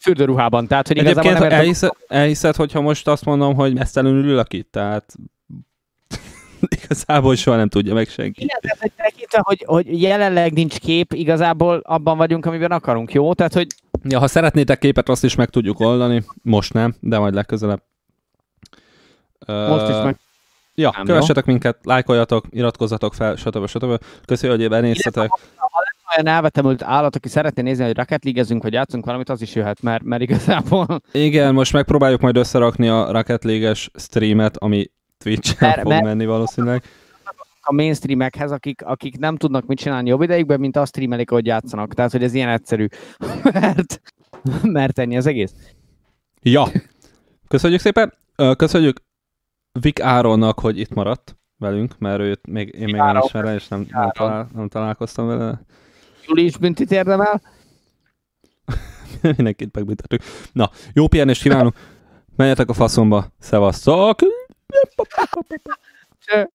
Speaker 1: fürdőruhában, tehát hogy
Speaker 2: Egyébként nem elhiszed, elhiszed, hogyha most azt mondom, hogy mesztelenül ülök itt, tehát igazából soha nem tudja meg senki.
Speaker 1: Igen, tehát hogy tekintve, hogy, hogy jelenleg nincs kép, igazából abban vagyunk, amiben akarunk, jó? Tehát, hogy...
Speaker 2: Ja, ha szeretnétek képet, azt is meg tudjuk oldani. Most nem, de majd legközelebb.
Speaker 1: Most is meg.
Speaker 2: Ja, nem kövessetek jó. minket, lájkoljatok, iratkozzatok fel, stb. stb. Köszönjük, hogy benéztetek.
Speaker 1: Ha lenne olyan elvetemült állat, aki szeretné nézni, hogy Rocket league vagy játszunk valamit, az is jöhet, mert, mert igazából...
Speaker 2: Igen, most megpróbáljuk majd összerakni a Rocket league streamet, ami Twitch-en fog mert, menni valószínűleg.
Speaker 1: A mainstreamekhez, akik, akik nem tudnak mit csinálni jobb ideigben, mint azt streamelik, hogy játszanak. Tehát, hogy ez ilyen egyszerű. mert, mert ennyi az egész.
Speaker 2: Ja. Köszönjük szépen. Köszönjük Vic Áronnak, hogy itt maradt velünk, mert őt még, én még nem ismerem, és nem, nem, talál, nem találkoztam vele.
Speaker 1: Juli is büntit érdemel.
Speaker 2: Mindenkit megbüntetünk. Na, jó pihenést kívánunk. Menjetek a faszomba. Szevasztok! Yeah.